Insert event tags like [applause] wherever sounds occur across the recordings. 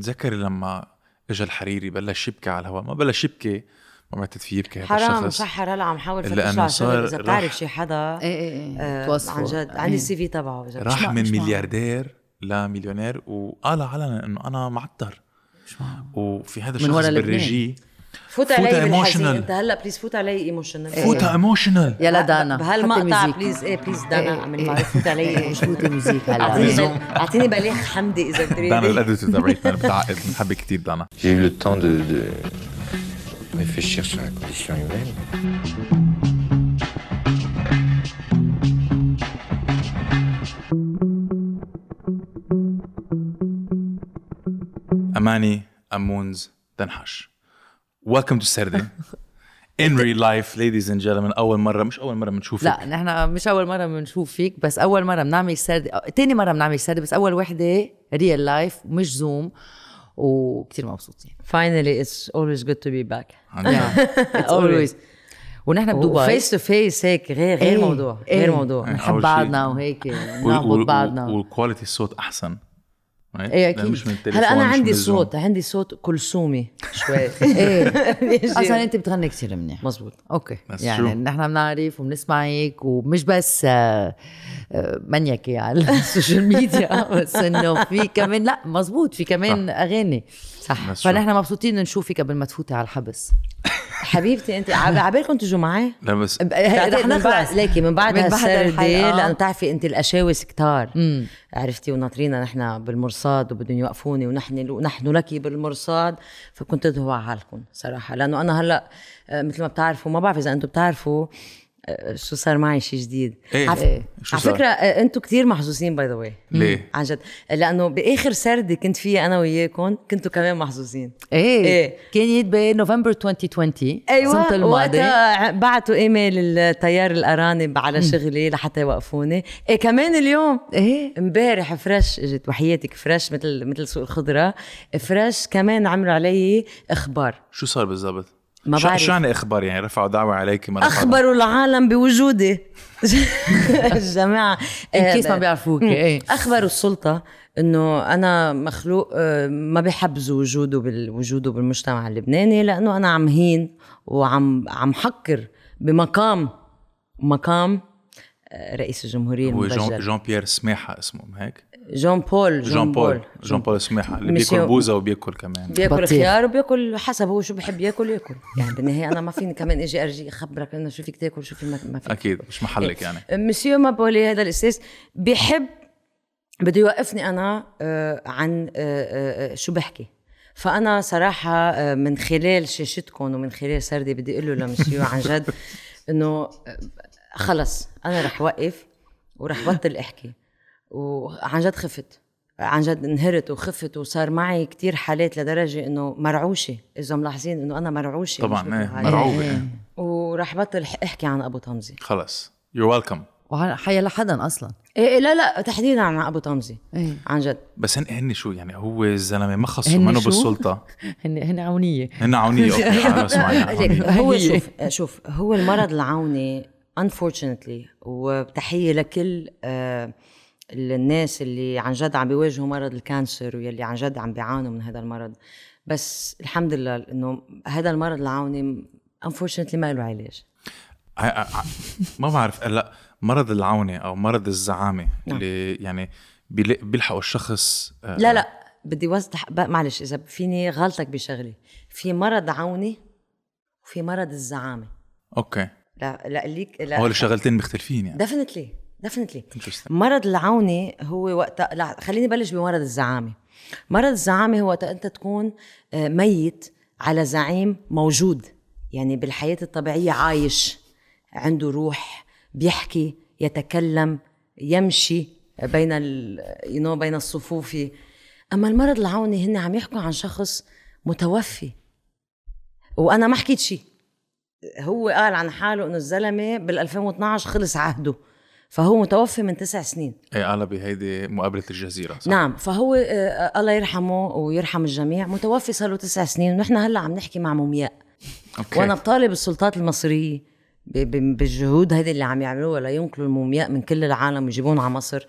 تذكري لما اجى الحريري بلش يبكي على الهواء ما بلش يبكي ما بعتت فيه يبكي هذا حرام الشخص مشحر هلا عم حاول على صار إذا بتعرف شي حدا إيه إيه إيه آه،. عن جد عندي إيه. السي في تبعه راح من. ملياردير لمليونير وقال علنا إنه أنا معطر وفي هذا من الشخص. بالريجي فوت علي بالحزين. emotional. انت هلا بليز فوت علي ايموشنال فوتها ايموشنال يلا دانا بهالمقطع. بليز إيه بليز دانا أعمل. معروف فوت علي. ايموشنال فوتي ميوزيك هلا. أعطيني أعطيني بليغ حمدي إذا دانا بتريدي الاديتور تبعتنا بتعقد بنحبك كثير دانا. J'ai eu le temps de, de réfléchir sur la condition humaine. أماني أمونز دنهش welcome to سردة in real life ladies and gentlemen أول مرة مش أول مرة بنشوفك. لا نحن مش أول مرة بنشوف فيك بس أول مرة بنعمل سرد تاني مرة بنعمل سرد بس أول وحدة real life مش زوم وكتير مبسوطين. Finally it's always good to be back. عن جد. [laughs] always. ونحن بدبي. face to face هيك غير غير إيه، موضوع إيه. غير موضوع. أول نحب. بعضنا وهيك وال- بعضنا. وال quality الصوت أحسن. لأن أكيد. مش من هلا أنا عندي. صوت عندي صوت كلثومي شوي. [laughs] [laughs] إيه. [laughs] أصلا أنت بتغني كثير منيح. مزبوط okay. يعني. نحن بنعرف وبنسمعك ومش بس آه، آه، منيكي على ال social media بس إنه في كمان لا مزبوط في كمان أغاني. صح. فنحن مبسوطين نشوفك قبل ما تفوتي على الحبس. حبيبتي أنت عب- عبالكم تجوا معي لا بس رح نخلص ليكي من بعد من بعد هالسردة الحلقة. لأنه بتعرفي أنت الاشاوس كتار عرفتي؟ وناطرينا نحن بالمرصاد وبدهم يوقفوني ونحن ونحن لك بالمرصاد. فكنت ادعوا على حالكم صراحة لأنه أنا هلأ آه، مثل ما بتعرفوا ما بعرف إذا أنتم بتعرفوا آه، شو صار معي شيء جديد؟ إيه. عف- إيه. شو على صار؟ فكرة آه، أنتم كتير محظوظين by the way ليه؟ عن جد. لأنه بآخر سردة كنت فيها أنا وياكم كنتوا كمان محظوظين. إيه, إيه. كانت بنوفمبر 2020 أيوه. السنة الماضيه وقتها بعتوا إيميل التيار الارانب على شغلي لحتى يوقفوني. إيه كمان اليوم. إيه. امبارح fresh اجت وحياتك fresh مثل مثل سوق الخضرة. fresh كمان عملوا علي إخبار. شو صار بالضبط؟ ما شو- بعرف. شو يعني إخبار يعني؟ رفعوا دعوة عليك ما اخبروا العالم بوجودي الجماعه [laughs] in case ما آه، بيعرفوك إيه. اخبروا السلطة إنه أنا مخلوق آه، ما بحبذوا وجوده بالوجوده بالمجتمع اللبناني لأنه أنا عم هين وعم عم حكر بمقام مقام آه، رئيس الجمهورية هو جون المبجل. جون بيير سماحه اسمه هيك؟ جون بول جون بول جون بول سماحه اللي بياكل بوزة وبياكل كمان. بياكل. خيار وبياكل حسب هو شو بحب ياكل ياكل. يعني بالنهاية أنا ما فيني كمان إجي أرجي اخبرك إنه شو فيك تاكل شو في ما ما فيك. أكيد مش محلك يعني. مسيو مابولي هذا الاستاذ بيحب بده يوقفني أنا آه، عن آه، آه، شو بحكي. فأنا صراحة من خلال شاشتكم ومن خلال سردي بدي أقول له لمسيو عن جد [laughs] إنه خلص أنا رح وقف ورح بطل أحكي. وعن جد خفت عن جد انهرت وخفت وصار معي كتير حالات لدرجة إنه مرعوشة إذا ملاحظين إنه أنا مرعوشة طبعا إيه. مرعوبة إيه. ورح بطل احكي عن أبو طمزي خلص you're welcome وحيا لحدا أصلا إيه إيه لا لا تحديدا عن أبو طمزي إيه. عن جد بس هن هن شو يعني هو الزلمة ما خصه منه؟ بالسلطة [laughs] هن هن عونية هن عونية okay [laughs] ليك [laughs] عونية. هو. شوف شوف هو المرض العوني unfortunately وتحية لكل آه الناس اللي عن جد عم بيواجهوا مرض ال cancer واللي عن جد عم بيعانوا من هذا المرض. بس الحمد لله إنه هذا المرض العوني unfortunately ما له علاج. ما بعرف هلأ مرض العونه أو مرض الزعامة اللي يعني بيلحقوا الشخص آه، لا لا بدي وضح معلش إذا فيني غلطك بشغله في مرض عوني وفي مرض الزعامة. okay. لا لا ليك لا. هو الشغلتين مختلفين يعني. definitely definitely. مرض العوني هو وقت لا خليني بلش بمرض الزعامة. مرض الزعامة هو وقت أنت تكون آه، ميت على زعيم موجود. يعني بالحياة الطبيعية عايش. عنده روح بيحكي يتكلم يمشي بين know, بين الصفوف. أما المرض العوني هن عم يحكوا عن شخص متوفي. وأنا ما حكيت شيء. هو قال عن حاله إنه الزلمة بال 2012 خلص عهده. فهو متوفي من تسع سنين. إيه قال بهيدي مقابلة الجزيرة صح؟ نعم فهو آه الله يرحمه ويرحم الجميع متوفي صار له تسع سنين ونحن هلأ عم نحكي مع مومياء okay. وأنا بطالب السلطات المصرية بالجهود هيدي اللي عم يعملوها لينقلوا المومياء من كل العالم ويجيبون على مصر.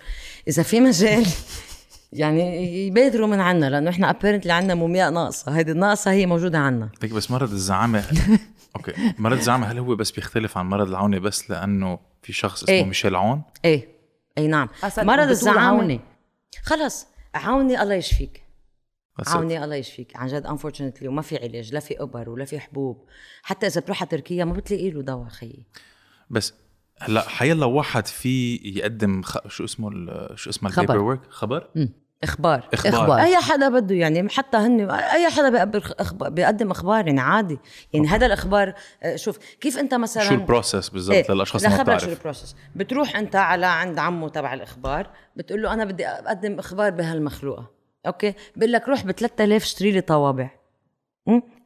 إذا في مجال [laughs] يعني يبادروا من عنا لأنه إحنا apparently عنا مومياء ناقصة هيدي الناقصة هي موجودة عنا. بس مرض الزعامة [laughs] okay. مرض الزعامه هل هو بس بيختلف عن مرض العونة بس لأنه في شخص اسمه إيه. ميشيل عون؟ إيه. إي نعم. مرض الزعامه. خلص. عوني الله يشفيك. عوني الله يشفيك. عن جد unfortunately وما في علاج لا في أبر ولا في حبوب. حتى إذا بتروح على تركيا ما بتلاقي له دواء خيي. بس هلأ حيلا واحد في يقدم خ... شو اسمه ال... شو اسمه خبر. ال paperwork خبر إخبار. إخبار, إخبار. أي حدا بده يعني حتى هن أي حدا بيقبل أخبار بيقدم إخبار يعني عادي. يعني هذا الإخبار آه، شوف كيف أنت مثلا شو ال process بالضبط إيه، للأشخاص اللي ما لخبرك شو بتعرف؟ ال process بتروح أنت على عند عمه تبع الإخبار بتقول له أنا بدي أقدم إخبار بهالمخلوقة okay؟ بقول لك روح ب 3000 اشتري لي طوابع?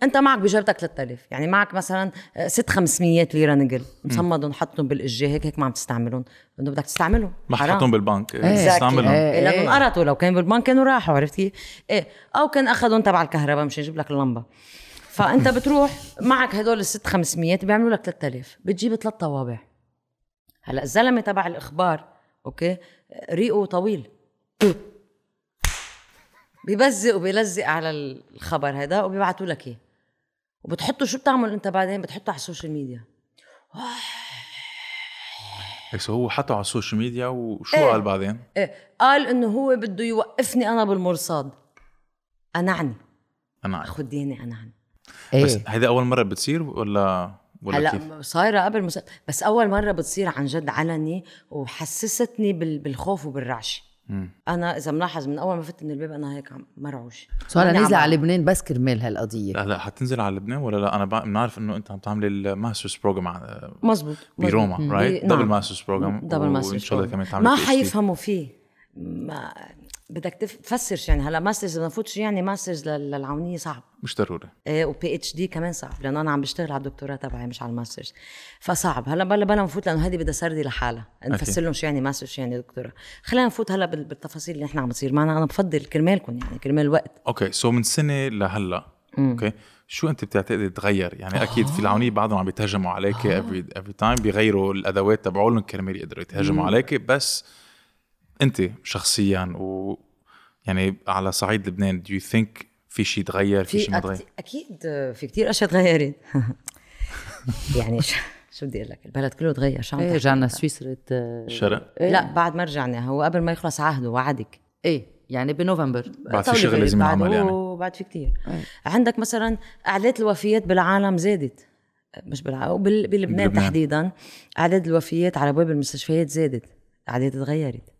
انت معك بجيبتك 3000 يعني معك مثلا آه، ست 500 ليرة نقل مصمدهم حطهم بالاجه هيك هيك ما عم تستعملهم. انه بدك تستعملهم. ما. حطهم بالبنك. إيه. استعملهم إيه. إيه لانهم قرطوا. لو كان بالبنك كانوا راحوا عرفت كيف؟ إيه. أو كان اخذهم تبع الكهرباء مشان يجيب لك اللمبة. فأنت [laughs] بتروح معك هدول الست 500 بيعملوا لك 3000 بتجيب ثلاث طوابع. هلأ الزلمة تبع الإخبار okay ريقه طويل. بيبزق وبيلزق على الخبر هذا وبيبعتوا لك إياه. وبتحطه شو بتعمل أنت بعدين؟ بتحطه على ال social media. هيك so هو حطه على السوشيال ميديا وشو إيه. قال بعدين؟ إيه قال إنه هو بده يوقفني أنا بالمرصاد. انعني أنا عارف. خديني انعني بس إيه هيدي أول مرة بتصير ولا ولا كيف؟ هلا صايرة قبل مس... بس أول مرة بتصير عن جد علني وحسستني بال... بالخوف وبالرعش. مم. أنا إذا ملاحظ من أول ما فتت من الباب أنا هيك عم مرعوش so ماني نازله عم- على لبنان بس كرمال هالقضية لا لا حتنزل على لبنان ولا لا أنا بنعرف إنه أنت عم تعملي ال masters program مزبوط بروما. right double. masters program double masters وإن شاء الله program. كمان تعملي ما. حيفهموا فيه ما بدك تف- تفسرش يعني. هلا masters بدنا نفوت شو يعني masters لل- للعونية صعب. مش ضروري. إيه و PhD كمان صعب لأنه أنا عم بشتغل على الدكتوراه تبعي مش على ال masters فصعب. هلا بلا بلا نفوت لأنه هذه بدها سردي لحالها. نفسر لهم شو يعني masters شو يعني دكتوراه. خلينا نفوت هلا بال- بالتفاصيل اللي نحن عم تصير معنا. أنا بفضل كرمالكم يعني كرمال الوقت أوكي so من سنة لهلأ okay شو أنت بتعتقدي تغير؟ يعني أكيد في العونية بعضهم عم بيتهجموا عليك every every time بيغيروا الأدوات تبعولهم كرمال يقدروا يتهجموا عليك بس أنت شخصيا و يعني على صعيد لبنان do you think في شيء تغير في شيء ما أكت- تغير؟ أكيد في كتير أشياء تغيرت. [laughs] يعني شو شو بدي أقول لك؟ البلد كله تغير شو عم إيه رجعنا؟ سويسرا. آه، شرق لا بعد ما رجعنا هو قبل ما يخلص عهده وعدك. إيه يعني بنوفمبر. بعد في شغل لازم بعد ينعمل يعني. هو بعد في كتير. عندك مثلا أعداد الوفيات بالعالم زادت. مش بالعالم بال- بلبنان بلبنان. تحديدا أعداد الوفيات على ابواب المستشفيات زادت. اعداد تغيرت.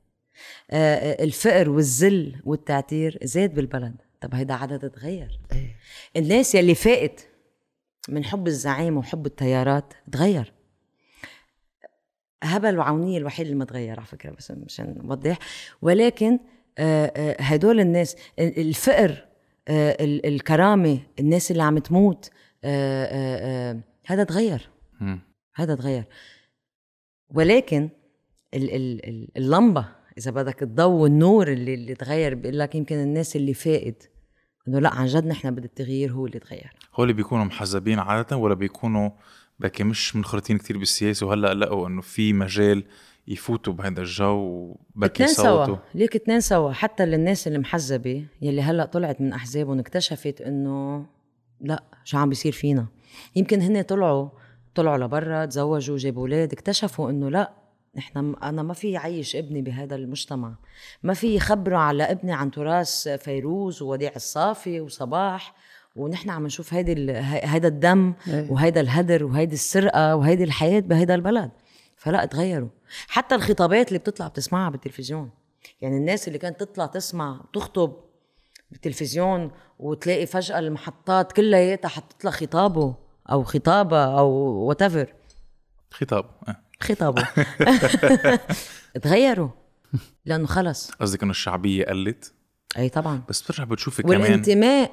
الفقر والذل والتعتير زاد بالبلد. طب هيدا عدد تغير إيه. الناس يلي فاقت من حب الزعيم وحب التيارات تغير. هبل وعونية الوحيد اللي ما تغير على فكرة بس مشان نوضح. ولكن آه، آه، هدول الناس ال- الفقر آه، ال- الكرامة الناس اللي عم تموت آه، آه، آه، هذا تغير. هذا تغير. ولكن ال ال ال اللمبة إذا بدك الضوء والنور اللي اللي تغير بيقول لك يمكن الناس اللي فاقت إنه لا عن جد نحن بدنا التغيير هو اللي تغير. هول بيكونوا محزبين عادة ولا بيكونوا بكي مش منخرطين كتير بالسياسة وهلأ لقوا إنه في مجال يفوتوا بهذا الجو وبكي اتنين سوا. ليك اتنين سوا. حتى الناس اللي محزبة يلي هلأ طلعت من أحزابهم اكتشفت إنه لا شو عم بيصير فينا؟ يمكن هن طلعوا طلعوا لبرا تزوجوا جابوا أولاد اكتشفوا إنه لا نحن أنا ما في عيش ابني بهذا المجتمع. ما في خبرة على ابني عن تراث فيروز ووديع الصافي وصباح ونحن عم نشوف هيدي هيدا الدم إيه. وهيدا الهدر وهيدي السرقة وهيدي الحياة بهيدا البلد. فلا تغيروا حتى الخطابات اللي بتطلع بتسمعها بالتلفزيون. يعني الناس اللي كانت تطلع تسمع تخطب بالتلفزيون وتلاقي فجأة المحطات كلها حطت لها خطابه أو خطابة أو وات خطاب آه. خطابه. [laughs] تغيروا. لأنه خلص. قصدك إنه الشعبية قلت؟ أي طبعا. بس بترجع بتشوفي كمان. والانتماء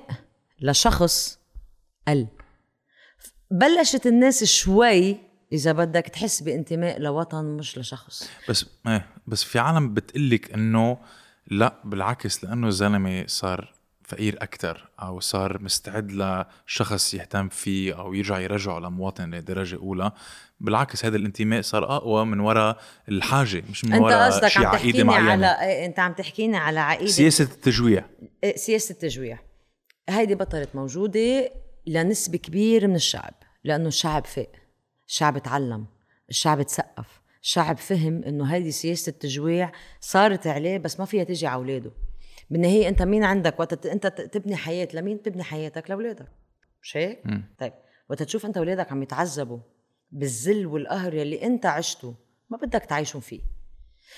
لشخص قل. بلشت الناس شوي إذا بدك تحس بانتماء لوطن مش لشخص. بس إيه بس في عالم بتقلك إنه لا بالعكس لأنه الزلمة صار فقير أكثر أو صار مستعد لشخص يهتم فيه أو يرجع يرجعه لمواطن لدرجة أولى. بالعكس هذا الانتماء صار أقوى من وراء الحاجة مش من وراء شيء عقيدة معينه على أنت عم تحكيني على عقيدة سياسة التجويع. إيه، سياسة التجويع. هيدي بطلت موجودة لنسبة كبيرة من الشعب لأنه الشعب فاق الشعب تعلم الشعب تسقف الشعب فهم إنه هيدي سياسة التجويع صارت عليه بس ما فيها تيجي على أولاده. بالنهاية أنت مين عندك؟ وقت أنت تبني حياة لمين تبني حياتك؟ لأولادك. مش هيك؟ طيب وقت تشوف أنت أولادك عم يتعذبوا بالذل والقهر يلي انت عشته ما بدك تعيشهم فيه.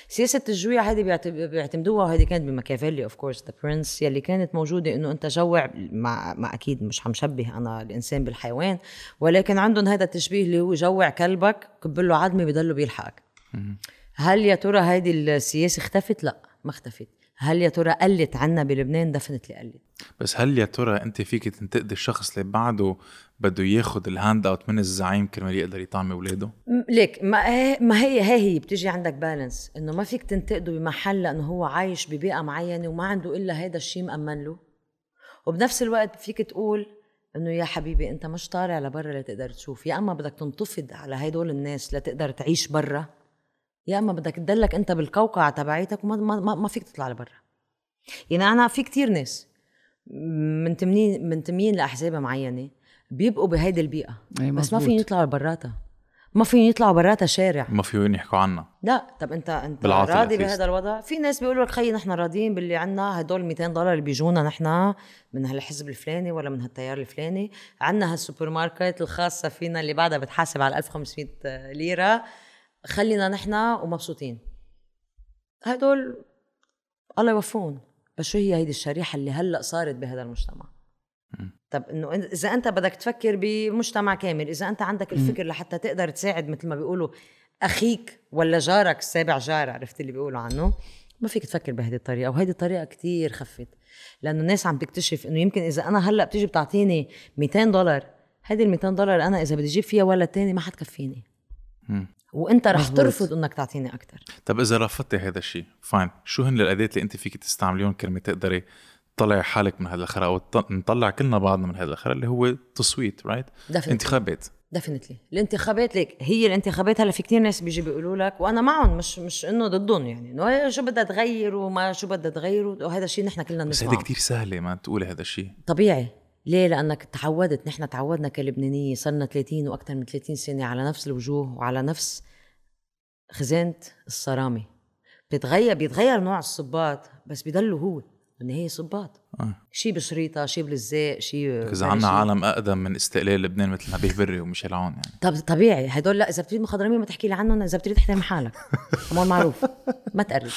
سياسة التجويع هذه بيعتمدوها وهذه كانت بماكيافيلي of course The Prince يلي كانت موجودة إنه أنت جوع ما, ما أكيد مش حمشبه أنا الإنسان بالحيوان ولكن عندهم هذا التشبيه اللي هو جوع كلبك كب له عظمة بضله بيلحقك. هل يا ترى هذه السياسة اختفت؟ لا ما اختفت. هل يا ترى قلت عنا بلبنان؟ definitely قلت. بس هل يا ترى أنت فيك تنتقدي الشخص اللي بعده بده ياخذ ال hand out من الزعيم كرمال يقدر يطعمي أولاده؟ ليك ما هي ما هي هي هي بتيجي عندك balance إنه ما فيك تنتقده بمحل لأنه هو عايش ببيئة معينة وما عنده إلا هذا الشيء مأمن له وبنفس الوقت فيك تقول إنه يا حبيبي أنت مش طالع لبرا لتقدر تشوف يا أما بدك تنتفض على هدول الناس لتقدر تعيش برا يا أما بدك تضلك أنت بالقوقعه تبعيتك وما ما, ما فيك تطلع لبرا يعني أنا في كتير ناس منتمين منتمين لأحزاب معينة بيبقوا بهيدي البيئة. بس ما فيهم يطلعوا براتها ما فيهم يطلعوا براتها شارع. ما فيهم يحكوا عنا. لا طب انت انت راضي بهذا الوضع؟ في ناس بيقولوا لك خيي نحن راضيين باللي عنا هدول 200 دولار اللي بيجونا نحن من هالحزب الفلاني ولا من هالتيار الفلاني. عنا هالسوبر ماركت الخاصة فينا اللي بعدها بتحاسب على 1500 ليرة. خلينا نحن ومبسوطين. هدول الله يوفقهم. بس شو هي هيدي الشريحة اللي هلأ صارت بهذا المجتمع؟ طب إنه إذا أنت بدك تفكر بمجتمع كامل إذا أنت عندك الفكر لحتى تقدر تساعد مثل ما بيقولوا أخيك ولا جارك السابع جار عرفت اللي بيقولوا عنه؟ ما فيك تفكر بهذه الطريقة وهيدي الطريقة كتير خفت لأنه الناس عم تكتشف إنه يمكن إذا أنا هلأ بتيجي بتعطيني 200 دولار هذه ال 200 دولار أنا إذا بدي أجيب فيها ولد تاني ما حتكفيني. وأنت رح مزبوط. ترفض إنك تعطيني أكثر طب إذا رفضتي هذا الشيء فاين شو هن الأداة اللي أنت فيك تستعمليهم كرمال تقدري تطلعي حالك من هذا الخرا أو نطلع كلنا بعضنا من هذا الخرا اللي هو تصويت right right? انتخابات. definitely الانتخابات ليك هي الانتخابات هلا في كتير ناس بيجي بيقولوا لك وأنا معهم مش مش إنه ضدهم يعني إنه شو بدها تغير وما شو بدها تغير وهذا الشيء نحن كلنا بس هذا كثير سهلة ما تقولي هذا الشيء. طبيعي. ليه؟ لأنك تعودت نحن تعودنا كلبنانية صرنا 30 وأكثر من 30 سنة على نفس الوجوه وعلى نفس خزانة الصرامة. بيتغير بيتغير نوع الصباط بس بيضلوا هو. بالنهاية صباط. آه. شيء بشريطة شيء باللزاق شيء إذا عنا عالم أقدم من استقلال لبنان مثل نبيه بري وميشيل عون يعني. طب طبيعي هدول لا إذا بتريد مخضرمين ما تحكي لي عنهم إذا بتريد تحترم حالك. أمور معروف. ما تقرب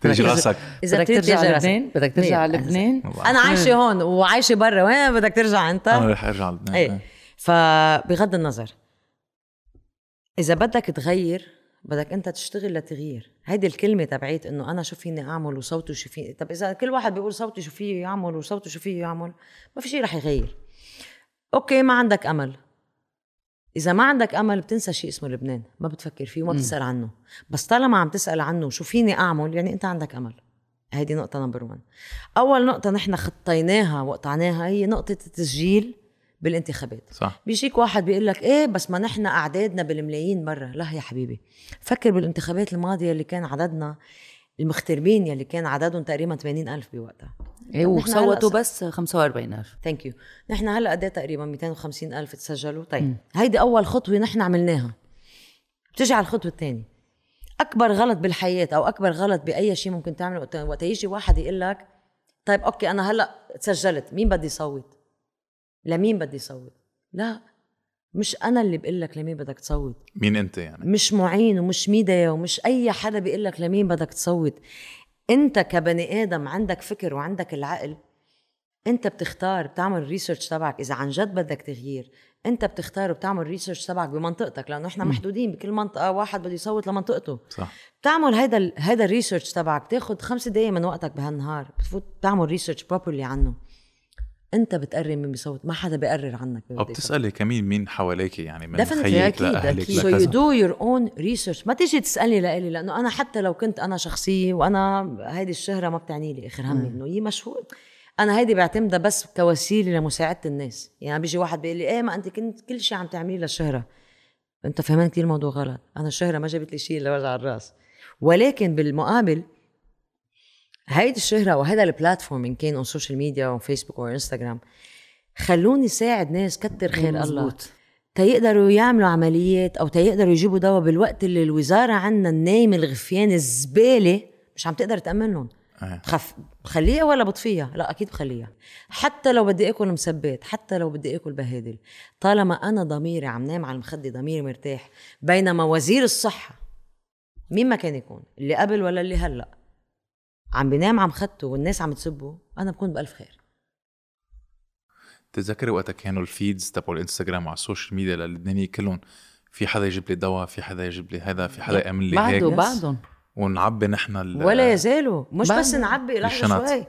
ترجي راسك. إذا بدك ترجع على لبنان؟ بدك ترجع على لبنان؟ أنا عايشة هون وعايشة برا. وين بدك ترجع أنت؟ أنا رح أرجع على لبنان. إيه. فبغض النظر إذا بدك تغير بدك أنت تشتغل لتغيير. هيدي الكلمة تبعيت إنه أنا شو فيني أعمل وصوته شو فيني. طب إذا كل واحد بيقول صوتي شو فيه يعمل وصوته شو فيه يعمل ما في شيء رح يغير. okay ما عندك أمل. إذا ما عندك أمل بتنسى شيء اسمه لبنان. ما بتفكر فيه وما بتسأل عنه. بس طالما عم تسأل عنه شو فيني أعمل يعني أنت عندك أمل. هيدي نقطة number 1 أول نقطة نحن خطيناها وقطعناها هي نقطة التسجيل بالانتخابات. صح. بيجيك واحد بيقول لك إيه بس ما نحن أعدادنا بالملايين مرة. لا يا حبيبي. فكر بالانتخابات الماضية اللي كان عددنا المغتربين يلي كان عددهم تقريبا 80 ألف بوقتها. إيه وصوتوا بس 45 ألف. ثانك يو نحن هلأ قد تقريبا 250 ألف تسجلوا؟ طيب. م. هيدي أول خطوة نحن عملناها. بتجي على الخطوة الثانية أكبر غلط بالحياة أو أكبر غلط بأي شيء ممكن تعمله وقت يجي واحد يقول لك طيب okay أنا هلأ تسجلت مين بدي صوت لمين بدي صوت؟ لا مش أنا اللي بقول لك لمين بدك تصوت. مين أنت يعني؟ مش معين ومش ميديا ومش أي حدا بيقول لك لمين بدك تصوت. أنت كبني آدم عندك فكر وعندك العقل أنت بتختار بتعمل research تبعك. إذا عن جد بدك تغيير أنت بتختار وبتعمل research تبعك بمنطقتك لأنه إحنا محدودين بكل منطقة واحد بده يصوت لمنطقته. صح. بتعمل هيدا هيدا ال research تبعك بتاخذ خمس دقائق من وقتك بهالنهار بتفوت بتعمل research properly عنه. انت بتقرر مين بيصوت؟ ما حدا بيقرر عنك أو بتسألي كمان مين حواليك يعني من خيك لأهلك so you do your own research ما تيجي تسالني لإلي لأنه أنا حتى لو كنت أنا شخصيه وأنا هيدي الشهرة ما بتعني لي آخر همي إنه هي مشهور. أنا هيدي بعتمدها بس كوسيلة لمساعدة الناس. يعني بيجي واحد بيقول لي إيه ما أنت كنت كل شيء عم تعمليه للشهرة. أنت فهمان كثير الموضوع غلط. أنا الشهرة ما جابت لي شيء إلا وجع الرأس. ولكن بالمقابل هيدي الشهرة وهذا ال platform إن كان on social media أو فيسبوك أو انستغرام خلوني ساعد ناس كتر خير الله. تيقدروا يعملوا عمليات أو تيقدروا يجيبوا دواء بالوقت اللي الوزارة عنا النايم الغفيان الزبالة مش عم تقدر تأمن لهم. إيه. بخليها ولا بطفيها؟ لا أكيد بخليها. حتى لو بدي آكل مسبات حتى لو بدي آكل بهادل. طالما أنا ضميري عم نام على المخدة ضميري مرتاح بينما وزير الصحة مين ما كان يكون اللي قبل ولا اللي هلأ. عم بينام عمخدته والناس عم تسبه أنا بكون بألف خير. تتذكري وقتها كانوا ال feeds تبعوا الإنستغرام على السوشيال ميديا للبنانية كلهم في حدا يجيب لي دواء في حدا يجيب لي هذا في حدا يعمل لي هيك. بعده بعدهم. ونعبي نحن ولا يزالوا. مش بس نعبي لحظه. شوي.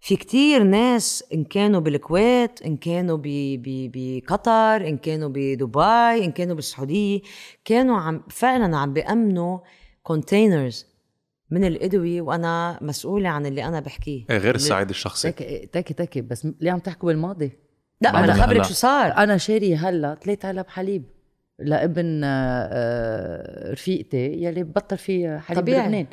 في كتير ناس إن كانوا بالكويت إن كانوا ب- ب- بقطر إن كانوا بدبي إن كانوا بالسعودية كانوا عم فعلا عم بيأمنوا containers من الادويه وأنا مسؤولة عن اللي أنا بحكيه إيه غير السعيد الشخصي تاكي تاكي تاكي بس ليه عم تحكوا بالماضي؟ لا بعد أنا. خبرك شو صار أنا شاري هلأ ثلاث علب حليب لابن آه، آه، رفيقتي يلي بطل فيه حليب طبيعي. بلبنان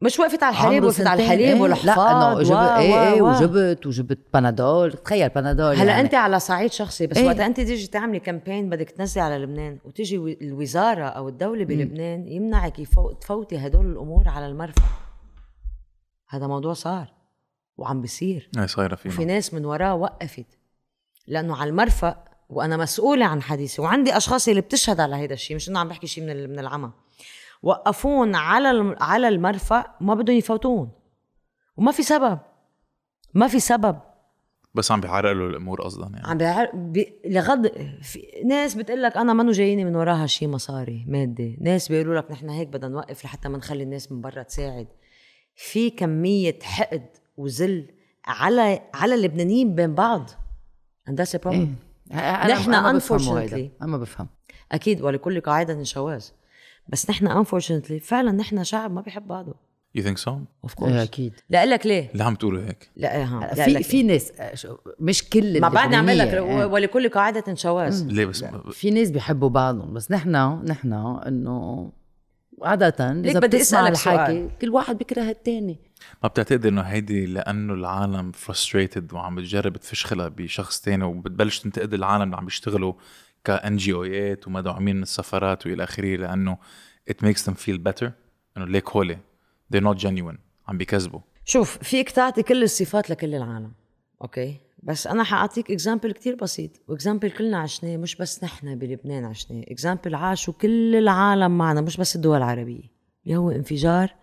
مش وقفت على الحليب وقفت على. الحليب إيه، والحفاض لا إنه إيه إيه. وجبت وجبت بنادول. تخيل بنادول هلا يعني. أنت على صعيد شخصي بس إيه. وقت أنت تيجي تعملي كامبين بدك تنزلي على لبنان وتيجي الوزارة أو الدولة بلبنان يمنعك تفوتي هدول الأمور على المرفأ. هذا موضوع صار وعم بيصير. إيه صايرة وفي فينا ناس من وراه وقفت. لأنه على المرفأ وأنا مسؤولة عن حديثي وعندي أشخاص اللي بتشهد على هذا الشيء مش إنه عم بحكي شيء من من العمى. وقفون على الم- على المرفأ ما بدهم يفوتون. وما في سبب. ما في سبب. بس عم بيعرقلوا الأمور قصدا يعني. عم بيعر... بي... لغض في ناس بتقول لك أنا منو جاييني من وراها شيء مصاري مادي. ناس بيقولوا لك نحن هيك بدنا نوقف لحتى ما نخلي الناس من برا تساعد. في كمية حقد وذل على على اللبنانيين بين بعض. And that's a problem. أنا- نحن unfortunately. أنا ما بفهم. أكيد ولكل قاعدة شواذ. بس نحن unfortunately فعلا نحن شعب ما بيحب بعضه. you think so? of إيه، course أكيد. لا لك ليه؟ ليه عم تقولوا هيك؟ لا إيه ها. لا في لك في ناس آه، مش كل ما بعدني اعمل لك إيه. ولكل قاعدة شواذ. ليه بس في ناس بيحبوا بعضهم بس نحن نحن إنه عادة ليك إذا بدي أسألك الحكي سؤال. كل واحد بيكره التاني. ما بتعتقد إنه هيدي لأنه العالم frustrated وعم بتجرب تفشخلها بشخص تاني وبتبلش تنتقد العالم اللي عم بيشتغلوا كان NGO يات ومدعومين من السفارات وإلى آخره لأنه it makes them feel better. إنه ليك هولي. They're not genuine. عم بيكذبوا. شوف فيك تعطي كل الصفات لكل العالم. أوكي؟ بس أنا حأعطيك example كتير بسيط. و example كلنا عشناه مش بس نحن بلبنان عشناه. example عاشوا كل العالم معنا مش بس الدول العربية. اللي هو انفجار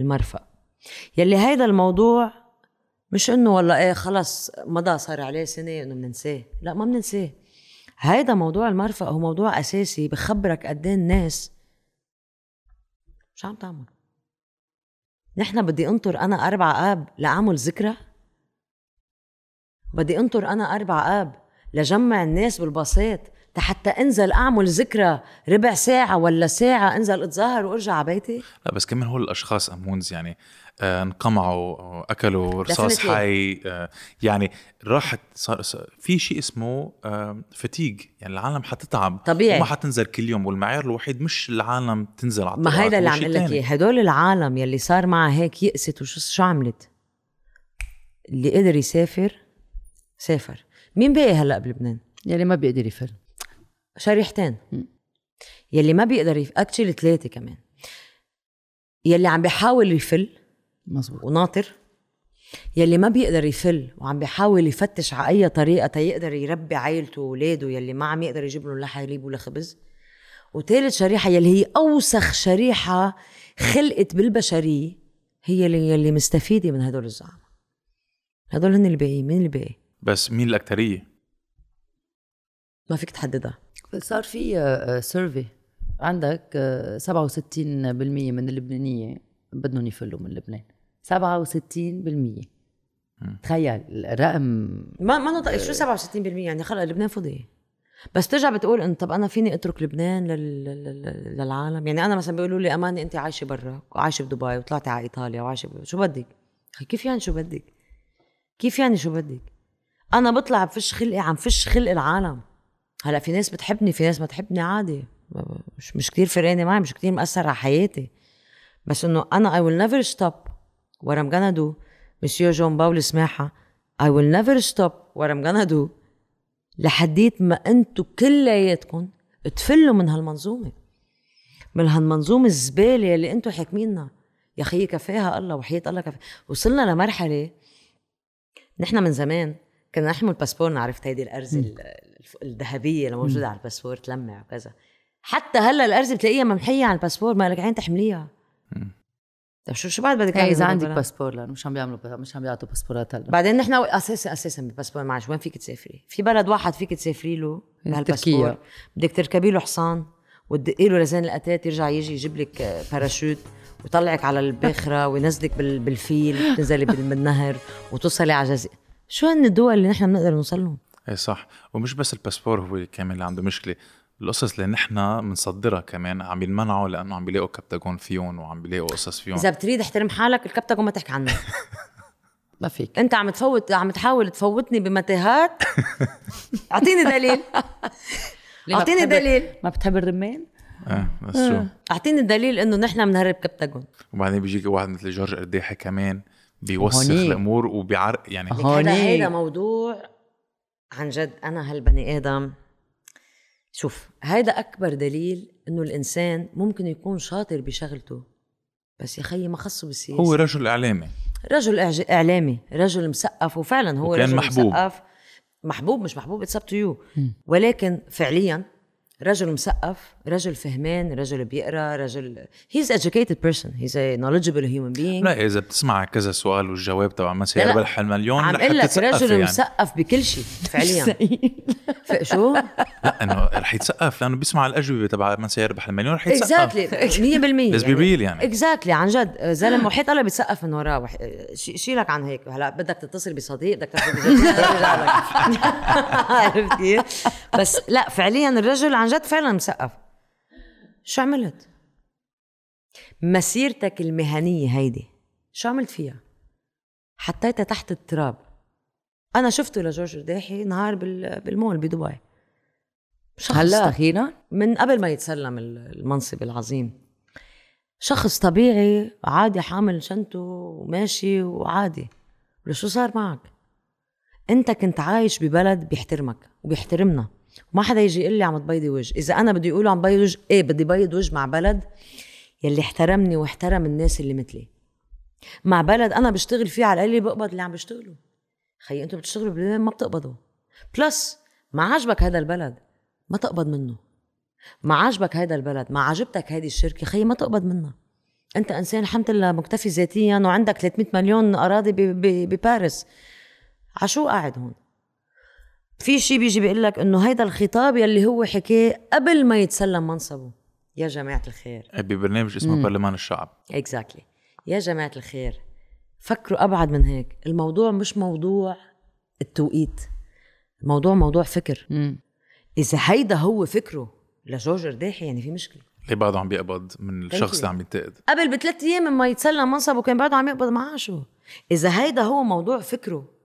المرفأ. يلي هيدا الموضوع مش إنه والله إيه خلص مضى صار عليه سنة إنه بننساه لا ما بننساه هيدا موضوع المرفأ هو موضوع أساسي بخبرك قد إيه الناس شو عم تعمل. نحن بدي أنطر أنا أربع آب لأعمل ذكرى. بدي أنطر أنا أربع آب لجمع الناس بالباصات حتى أنزل أعمل ذكرى ربع ساعة ولا ساعة أنزل أتظاهر وأرجع على بيتي؟ لا بس كمان هول الأشخاص أمونز يعني انقمعوا آه، اكلوا رصاص Definitely. حي آه يعني راحت صار في شيء اسمه آه fatigue يعني العالم حتتعب. طبيعي. وما حتنزل كل يوم والمعيار الوحيد مش العالم تنزل على ما هيدا اللي عم أقول لك. إياه. هدول العالم يلي صار معها هيك يأست وشو شو عملت؟ اللي قدر يسافر سافر. مين باقي هلأ بلبنان؟ يلي ما بيقدر يفل شريحتين. يلي ما بيقدر يف... actually ثلاثة كمان. يلي عم بيحاول يفل مزبوط وناطر. يلي ما بيقدر يفل وعم بيحاول يفتش على أي طريقة تيقدر يربي عائلته واولاده يلي ما عم يقدر يجيب لهم لا حليب ولا خبز. وثالث شريحة يلي هي أوسخ شريحة خلقت بالبشرية هي اللي يلي مستفيدة من هدول الزعماء. هدول هن اللي باقيين مين اللي باقي بس مين الاكثريه ما فيك تحددها. صار في سيرفي عندك آه، 67% من اللبنانية بدهم يفلوا من لبنان. 67% تخيل الرقم ما ما نطق شو 67% يعني خلق لبنان فضي. بس ترجع بتقول انت طب أنا فيني أترك لبنان لل... لل... للعالم؟ يعني أنا مثلا بيقولوا لي أماني انت عايشة برا وعايشة بدبي وطلعتي على إيطاليا وعايشة ب... شو بدك؟ كيف يعني شو بدك؟ كيف يعني شو بدك؟ أنا بطلع بفش خلقي عم فش خلق العالم. هلأ في ناس بتحبني في ناس ما تحبني عادي. مش مش كثير فرقانة معي مش كثير مأثر على حياتي. بس إنه أنا I will never stop what I'm gonna do. مسيو جون باول سماحه I will never stop what I'm gonna do. لحديت ما انتو كلياتكم تفلوا من هالمنظومة. من هالمنظومة الزبالة اللي انتو حاكميننا يا خيي كفاها الله وحياة الله كفاها. وصلنا لمرحلة نحن من زمان كنا نحمل باسبور عرفت هيدي الارزه الذهبية اللي موجودة على الباسبور تلمع وكذا. حتى هلأ الارزه بتلاقيها ممحية على الباسبور ما لك عين تحمليها. طيب شو شو بعد بدك إذا عندك باسبور لأنه مش عم بيعملوا مش عم بيعطوا باسبورات هلا. بعدين نحن أساسا أساسا بالباسبور معلش وين فيك تسافري؟ في بلد واحد فيك تسافري له بهالباسبور. بدك تركبي له حصان وتدقي له لزين الأتات يرجع يجي يجيب لك باراشوت ويطلعك على الباخرة وينزلك بالفيل تنزلي بالنهر وتوصلي على جزيره شو هن الدول اللي نحن بنقدر نوصل لهم؟ إيه صح ومش بس الباسبور هو كمان اللي عنده مشكلة. القصص اللي نحن بنصدرها كمان عم ينمنعوا لأنه عم بيلاقوا كبتاجون فيهم وعم بيلاقوا قصص فيهم. إذا بتريد احترم حالك الكبتاجون ما تحكي عنه. [laughs] ما فيك. أنت عم تفوت عم تحاول تفوتني بمتاهات [laughs] أعطيني دليل. أعطيني دليل. ما بتحب الرمان؟ إيه بس شو؟ أعطيني دليل إنه نحن بنهرب كبتاجون. وبعدين بيجيك واحد مثل جورج قرداحي كمان بيوسخ الأمور وبيعرق يعني هذا هيدا موضوع عن جد أنا هالبني آدم شوف هيدا أكبر دليل إنه الإنسان ممكن يكون شاطر بشغلته بس يا خيي ما خصه بالسياسة. هو رجل إعلامي. رجل إعلامي رجل مثقف وفعلا هو رجل محبوب. مثقف محبوب مش محبوب it's up to you ولكن فعليا رجل مثقف رجل فهمان رجل بيقرأ رجل he's educated person he's knowledgeable human being. لا إذا بتسمع كذا سؤال والجواب تبع مسير ربح المليون عم أقول لك رجل يعني. مثقف بكل شيء فعليا. [laughs] شو؟ لا إنه رح يتسقف لأنه بيسمع الأجوبة تبع من سيربح المليون رح يتسقف. exactly 100% بس بيبيل يعني exactly عن جد زلمة وحيط الله بيتسقف من وراه. شيلك عن هيك؟ هلا بدك تتصل بصديق بدك تتصل [laughs] [laughs] عرفت كيف؟ بس لا فعليا الرجل عن جد فعلا مثقف شو عملت؟ مسيرتك المهنية هيدي شو عملت فيها؟ حطيتها تحت التراب أنا شفته لجورج رداحي نهار بالمول بدبي هلا أخيرا؟ من قبل ما يتسلم المنصب العظيم شخص طبيعي عادي حامل شنطه وماشي وعادي شو صار معك؟ أنت كنت عايش ببلد بيحترمك وبيحترمنا وما حدا يجي يقول لي عم تبيضي وجه. إذا أنا بدي أقول عم بيض وجه إيه بدي بيض وجه مع بلد يلي احترمني واحترم الناس اللي مثلي. مع بلد أنا بشتغل فيه على القليل بقبض اللي عم بيشتغلوا خيي أنتم بتشتغلوا بلبنان ما بتقبضوا. بلس ما عجبك هذا البلد ما تقبض منه. ما عجبك هذا البلد ما عجبتك هذه الشركة خيي ما تقبض منها. أنت إنسان الحمد لله مكتفي ذاتيا وعندك 300 مليون أراضي بباريس. عشو قاعد هون؟ في شيء بيجي بيقول لك إنه هيدا الخطاب يلي هو حكاه قبل ما يتسلم منصبه. يا جماعة الخير. ببرنامج اسمه برلمان الشعب. اكزاكتلي exactly. يا جماعة الخير فكروا أبعد من هيك. الموضوع مش موضوع التوقيت. الموضوع موضوع فكر. مم. إذا هيدا هو فكره لجورج رداحي يعني في مشكلة. ليه بعده عم بيقبض من الشخص اللي عم ينتقد؟ قبل بثلاث أيام ما يتسلم منصبه كان بعده عم يقبض معاشه. إذا هيدا هو موضوع فكره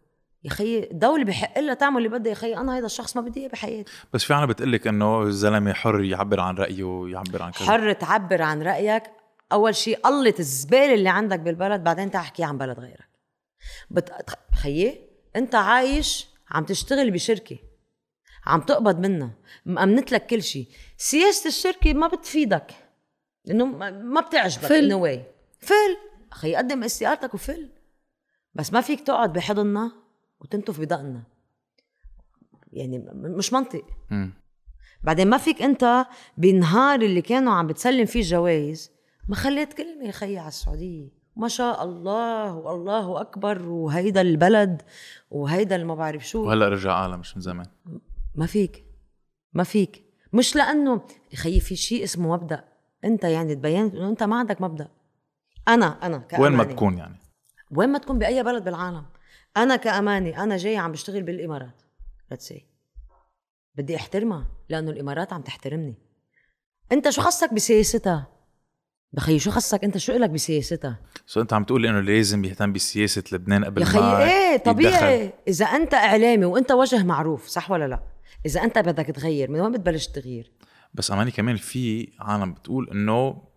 يا خيي الدولة بحق لها تعمل اللي بدها يا خيي أنا هذا الشخص ما بدي إياه بحياتي. بس في عنا بتقول لك إنه الزلمة حر يعبر عن رأيه يعبر عن كذا. حر تعبر عن رأيك. أول شيء قلة الزبالة اللي عندك بالبلد بعدين تحكي عن بلد غيرك. بت... خيي أنت عايش عم تشتغل بشركة عم تقبض منها مأمنت لك كل شيء. سياسة الشركة ما بتفيدك لأنه ما بتعجبك فل. واي فل. خيي قدم استقالتك وفل. بس ما فيك تقعد بحضننا. وتنتف بدقنا يعني مش منطق. بعدين ما فيك انت بنهار اللي كانوا عم بتسلم فيه الجوائز ما خليت كلمة يا خيي على السعودية. ما شاء الله والله أكبر وهيدا البلد وهيدا اللي ما بعرف شو. وهلأ رجع عالم مش من زمان. ما فيك. ما فيك. مش لأنه خيي في شيء اسمه مبدأ. انت يعني تبينت إنه انت ما عندك مبدأ. أنا أنا. وين ما تكون يعني. وين ما تكون بأي بلد بالعالم. أنا كأماني أنا جاي عم بشتغل بالإمارات. ليتس بدي أحترمها لأنه الإمارات عم تحترمني. أنت شو خصك بسياستها؟ بخي شو خصك أنت؟ شو لك بسياستها؟ سو أنت عم تقول إنه لازم يهتم بسياسة لبنان قبل يا خيي ما إيه يتدخل. طبيعي. إذا أنت إعلامي وأنت وجه معروف صح ولا لا؟ إذا أنت بدك تغير من وين بتبلش التغيير بس أماني كمان في عالم بتقول إنه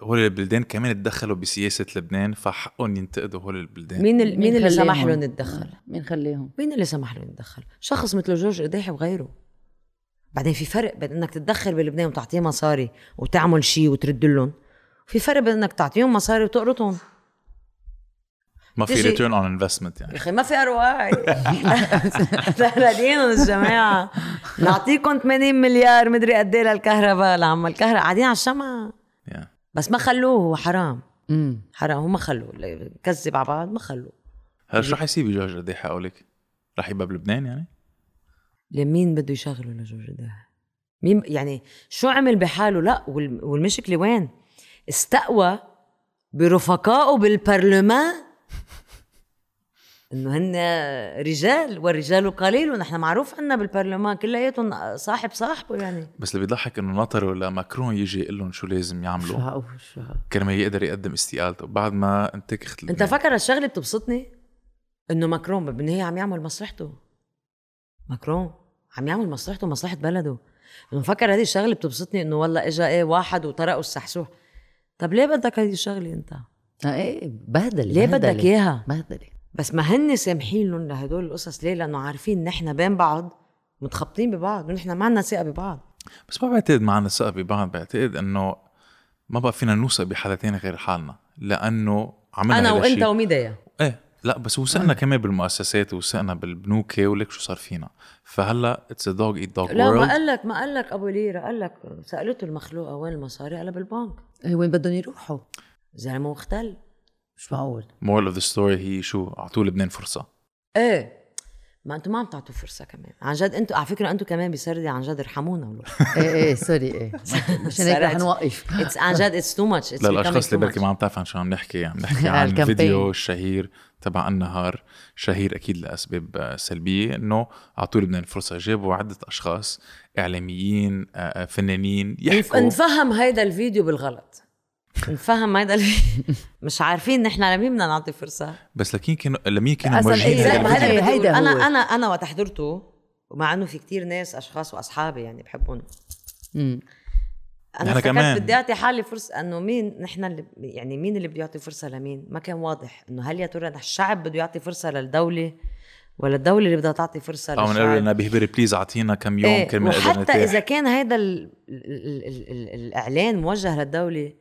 هول البلدان كمان تدخلوا بسياسة لبنان فحقهم ينتقدوا هول البلدان. مين ال- مين اللي؟ سمح لهم يتدخل؟ مين خليهم مين اللي سمح له يتدخل؟ شخص مثل جورج قداحي وغيره. بعدين في فرق بين إنك تتدخل بلبنان وتعطيه مصاري وتعمل شيء وترد لهم. في فرق بين إنك تعطيهم مصاري وتقرطهم ما في return on investment يا يعني. أخي ما في أرواح. [laughs] راضيين الجماعة. [laughs] نعطيكم 80 مليار مدري قد إيه للكهرباء. لعم الكهرباء قاعدين على الشمعة yeah. بس ما خلوه هو حرام. امم حرام هو ما خلوه. كذب على بعض ما خلوه. هلا شو حيصير بجورج قرداحي حقولك؟ رح يبقى بلبنان يعني؟ لمين بده يشغله لجورج ده مين يعني شو عمل بحاله؟ لا وال- والمشكلة وين؟ استقوى برفقائه بالبرلمان إنه هن رجال والرجال قليل ونحن معروف عنا بالبرلمان كلياتهم صاحب صاحبه يعني. بس اللي بيضحك إنه نطروا لماكرون يجي يقول لهم شو لازم شو يعملوا هقول شو هقول كرمال يقدر يقدم استقالته. بعد ما انتكخت أنت فكر الشغلة بتبسطني؟ إنه ماكرون بالنهايه عم يعمل مصلحته. ماكرون عم يعمل مصلحته ومصلحة بلده. إنه مفكر هذه الشغلة بتبسطني إنه والله اجى إيه واحد وطرقوا السحسوح. طب ليه بدك هذه الشغلة أنت؟ آه إيه بهدلة ليه بدك. إياها؟ بهدلة. بس ما هن سامحين لهم لهدول القصص ليه؟ لأنه عارفين نحن بين بعض متخبطين ببعض ونحن ما عنا ثقة ببعض. بس ما بعتقد معنا ثقة ببعض بعتقد إنه ما بقى فينا نوثق بحدا تاني غير حالنا. لأنه عملنا أنا وأنت. وميديا. إيه لا بس وثقنا كمان بالمؤسسات وثقنا بالبنوك ولك شو صار فينا. فهلأ it's a dog eat dog لا ما قال لك ما قال لك أبو ليره قال لك سألته المخلوقة وين المصاري؟ قال بالبنك. إيه وين بدهم يروحوا؟ زلمه مختل. مش معقول. moral of the story هي شو؟ اعطوا لبنان فرصة. إيه. ما أنتم ما عم تعطوا فرصة كمان. عن جد أنتم على فكرة أنتم كمان بسردي عن جد ارحمونا [laughs] إيه إيه sorry إيه. مشان هيك رح. نوقف. it's [laughs] عن جد it's too much للاشخاص اللي بركي ما عم تعرف عن شو عم نحكي عم نحكي [laughs] عن. الفيديو الشهير تبع النهار. شهير أكيد لأسباب آه، سلبية إنه اعطوا لبنان فرصة. جابوا عدة أشخاص إعلاميين آه، آه، فنانين يحكوا. نفهم هيدا الفيديو بالغلط. نفهم هيدا الفيديو [laughs] مش عارفين نحن لمين بدنا نعطي فرصة بس لكن كانوا لمين كانوا موجهين إيه، هيدا-؟ اللي هيدا. هو. أنا أنا أنا وقت حضرته ومع إنه في كتير ناس أشخاص وأصحابي يعني بحبهم مم. أنا فكرت كمان. بدي أعطي حالي فرصة إنه مين نحن اللي يعني مين اللي بده يعطي فرصة لمين ما كان واضح إنه هل يا ترى الشعب بده يعطي فرصة للدولة ولا الدولة اللي بدها تعطي فرصة أو للشعب لنا بيهبر please أعطينا كم يوم إيه كرمال وحتى إذا كان هذا ال ال ال ال الإعلان موجه للدولة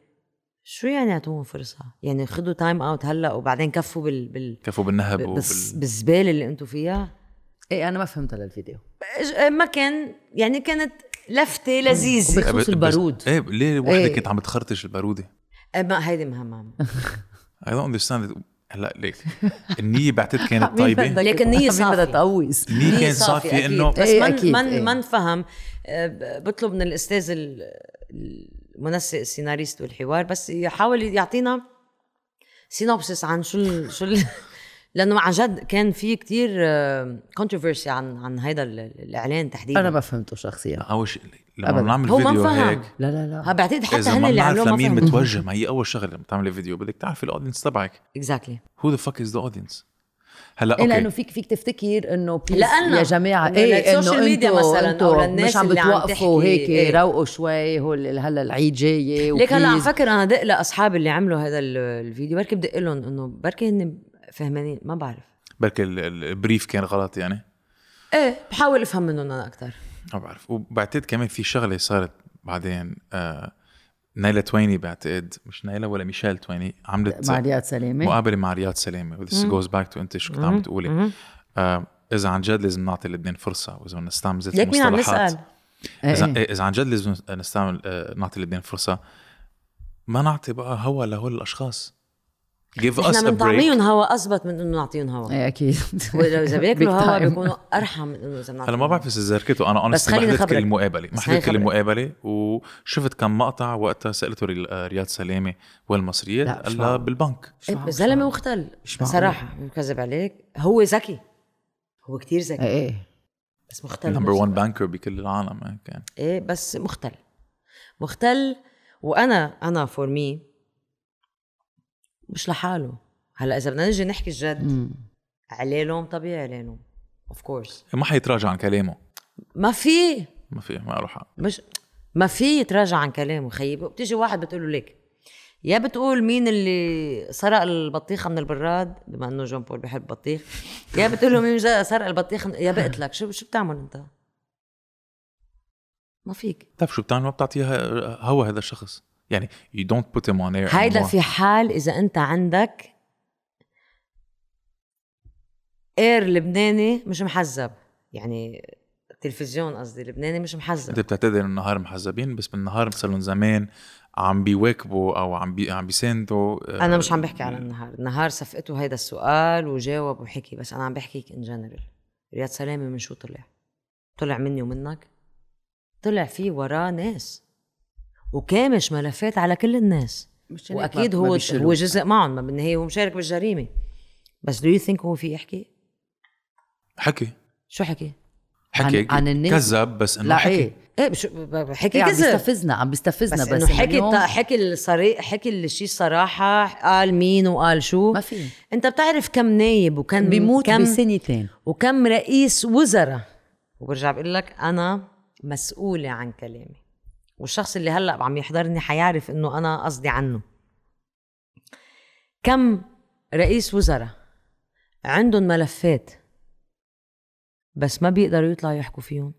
شو يعني يعطوهم فرصة؟ يعني خذوا time out هلأ وبعدين كفوا بال بال كفوا بالنهب بالس- وبال... بالزبالة اللي أنتم فيها إيه أنا ما فهمت للفيديو إج- ما كان يعني كانت لفتة لذيذة وبخصوص بس- البارود. إيه ليه وحدة إيه. كانت عم بتخرطش البارودة إيه، ما هيدي مهمة [laughs] I don't understand it. هلأ ليك النية بعتقد كانت [laughs] طيبة لكن نية مين صافية. بدها تقوس النية كانت صافية. انه بس إيه، ما أكيد، ما إيه. ما نفهم آه، بطلب من الأستاذ المنسق السيناريست والحوار بس يحاول يعطينا synopsis عن شو شو [laughs] لأنه عن جد كان في كتير controversy عن عن هيدا ال- الإعلان تحديدا. أنا ما فهمته شخصيا. أول شيء لما أبداً. نعمل هو ما فيديو. هيك لا لا لا. بعتقد حتى هن اللي عملوه ما لمين فهموا متوجه ما هي أول شغلة. لما تعملي فيديو بدك تعرفي ال audience تبعك. exactly who the fuck is the audience هلا إيه لأنه أوكي فيك فيك تفتكر إنه لأنه- يا جماعة إنه إيه إنه ميديا مثلاً أنتوا للناس مش عم اللي عم بتوقفوا هيك إيه. روقوا شوي هو ال- هلا العيد جاي ليك هلا عم. فكر أنا دق لاصحابي اللي عملوا هذا ال- الفيديو. بركي بدق لهم إنه بركي هن فهمانين ما بعرف. بركي ال- ال- ال brief كان غلط يعني؟ إيه بحاول أفهم منهم أنا أكثر ما بعرف. وبعتقد كمان في شغلة صارت بعدين آه نايلة تويني بعتقد مش نايلة ولا ميشيل تويني عملت مع رياض سلامه مقابلة مع رياض سلامه و this goes back to انت شو كنت عم تقولي. آه إذا عن جد لازم نعطي لبنان فرصة وإذا بدنا نستعمل زيت المصطلحات. إذا إيه. إيه، إذا عن جد لازم نستعمل آه، نعطي لبنان فرصة. ما نعطي بقى هوا لهول الأشخاص. Give us إحنا بنطعميهم هوا أثبت من إنه نعطيهم هوا. إيه أكيد. [laughs] وإذا إذا بياكلوا هوا. بيكونوا أرحم من إنه إذا هلا بنعطيهم ما بعرف إذا ذاكرته أنا بس أنا ما خليني حضرت كل. المقابله ما حضرت كل. المقابله وشفت كم مقطع وقتها سألته ري- رياض سلامة والمصريات لا، مش قال لها. بالبنك. معقول. زلمة مختل. صراحة مو كذب عليك. هو ذكي. هو كتير ذكي. إيه إيه. بس مختل. نمبر 1 بانكر بكل العالم هيك يعني إيه بس مختل. مختل وأنا أنا فور مي مش لحاله. هلا إذا بدنا نجي نحكي الجد عليه لوم طبيعي عليه لوم of course ما حيتراجع عن كلامه. ما في. ما في ما له حق. مش ما في يتراجع عن كلامه. خيي بتيجي واحد بتقول له ليك يا بتقول مين اللي سرق البطيخة من البراد؟ بما إنه جون بول بيحب بطيخ يا بتقول له مين جا سرق البطيخ يا بقتلك. شو شو بتعمل أنت؟ ما فيك. طيب شو بتعمل؟ ما بتعطيها هوا هذا الشخص. يعني you don't put him on air هيدا. في حال إذا أنت عندك air لبناني مش محزب يعني تلفزيون قصدي لبناني مش أنت محزب بتعتذر إنه النهار محزبين بس بالنهار مثلا زمان عم بيواكبوا أو عم بي عم بيساندوا آه، أنا مش عم بحكي على النهار. النهار صفقته هيدا السؤال وجاوب وحكي بس أنا عم بحكيك ان جنرال رياض سلامة من شو طلع؟ طلع مني ومنك؟ طلع في وراه ناس. وكامش ملفات على كل الناس. مش وأكيد هو. هو جزء معهم ما بالنهايه هو مشارك بالجريمة. بس do you think هو في يحكي؟ حكي. شو حكي؟ حكي عن- عن الناس- كذب بس إنه لا حكي. إيه. إيه بشو ب- ب- حكي عم بيستفزنا عم بيستفزنا بس, بس, إنه حكي اليوم حكي الصريح حكي الشيء الصراحة قال مين وقال شو. ما في. أنت بتعرف كم نايب وكم بيموت كم بسنتين. وكم رئيس وزراء. وبرجع بقول لك أنا مسؤولة عن كلامي. والشخص اللي هلأ عم يحضرني حيعرف إنه أنا قصدي عنه. كم رئيس وزراء عندهم ملفات بس ما بيقدروا يطلعوا يحكوا فيهم؟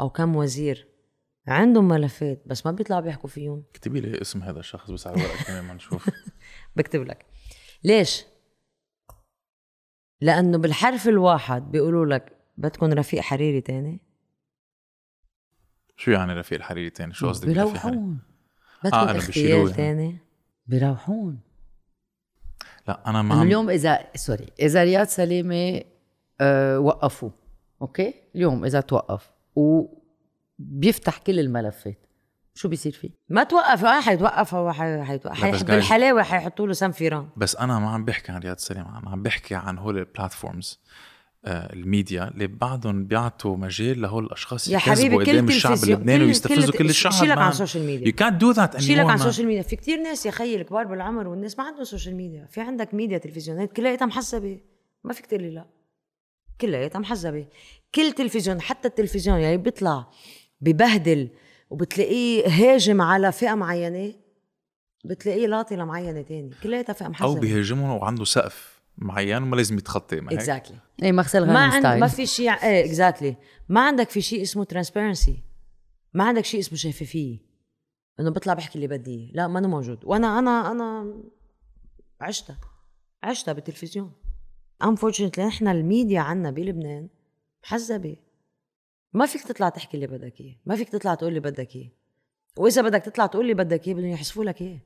أو كم وزير عندهم ملفات بس ما بيطلعوا بيحكوا فيهم؟ اكتبي لي اسم هذا الشخص بس على الورقه كمان ما نشوف. [laughs] بكتب لك. ليش؟ لأنه بالحرف الواحد بيقولوا لك بدكم رفيق حريري تاني. شو يعني رفيق الحريري تاني؟ شو قصدك؟ بيروحون بدكم آه، يعني. تاني. بيروحون لا أنا ما اليوم اذا سوري إذا رياض سلامه آه وقفوه أوكي؟ اليوم إذا توقف وبيفتح كل الملفات. شو بيصير فيه؟ ما توقف آه حيتوقف هو حي- حيتوقف بالحلاوة حيحطوا له سنفيران. بس أنا ما عم بحكي عن رياض سليم أنا عم بحكي عن هول ال platforms الميديا اللي بعدهم بيعطوا مجال لهول الأشخاص يا يكذبوا حبيبي قدام الشعب اللبناني ويستفزوا كل- كل الشعب شيلك عن. ال social media. you can't do that شيلك عن. السوشيال ميديا. في كتير ناس يا خيي الكبار بالعمر والناس ما عندهم social media. في عندك ميديا تلفزيونات كلياتها محزبه ما فيك تقول لي لا كلياتها محزبه كل تلفزيون حتى التلفزيون يعني بيطلع ببهدل وبتلاقيه هاجم على فئة معينة بتلاقيه لاطي لمعينه تاني كلياتها فئة أو محزبه بيهاجمهم وعنده سقف. معين وما لازم يتخطى ما هيك؟ اكزاكتلي إيه مغسل ما غنم عند style. ما في شيء إيه exactly ما عندك في شيء اسمه transparency ما عندك شيء اسمه شفافية. إنه بطلع بحكي اللي بدي. لا ما أنا موجود. وأنا أنا أنا عشتها. عشتها بالتلفزيون. Unfortunately نحن الميديا عنا بلبنان محزبة. ما فيك تطلع تحكي اللي بدك إياه. ما فيك تطلع تقول اللي بدك إياه. وإذا بدك تطلع تقول اللي بدك إياه بدهم يحسفوا لك إياه.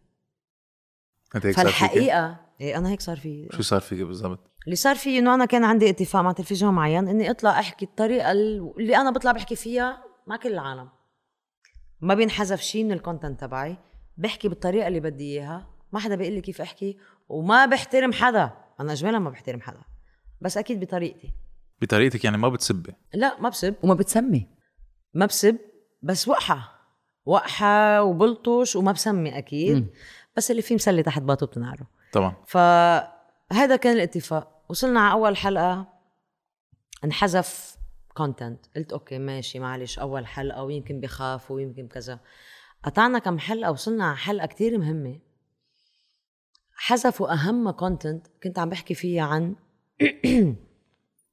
انت هيك صار فيك؟ فالحقيقة إيه أنا هيك صار في. شو صار فيك بالضبط؟ اللي صار فيه إنه أنا كان عندي اتفاق مع تلفزيون معين إني أطلع أحكي الطريقة اللي أنا بطلع بحكي فيها مع كل العالم. ما بينحذف شيء من ال content تبعي. بحكي بالطريقة اللي بدي إياها. ما حدا بيقول لي كيف أحكي. وما بحترم حدا. أنا اجمالا ما بحترم حدا. بس أكيد بطريقتي. بطريقتك يعني ما بتسبي لا ما بسب. وما بتسمي. ما بسب. بس وقحة. وقحة وبلطش وما بسمي أكيد. مم. بس اللي فيه مسلي تحت باطه بتنعره طبعا فهذا كان الاتفاق. وصلنا على أول حلقة انحذف content قلت أوكي ماشي معلش أول حلقة ويمكن بخافوا ويمكن كذا. قطعنا كم حلقة وصلنا على حلقة كتير مهمة. حذفوا اهم content كنت عم بحكي فيها عن [clears throat]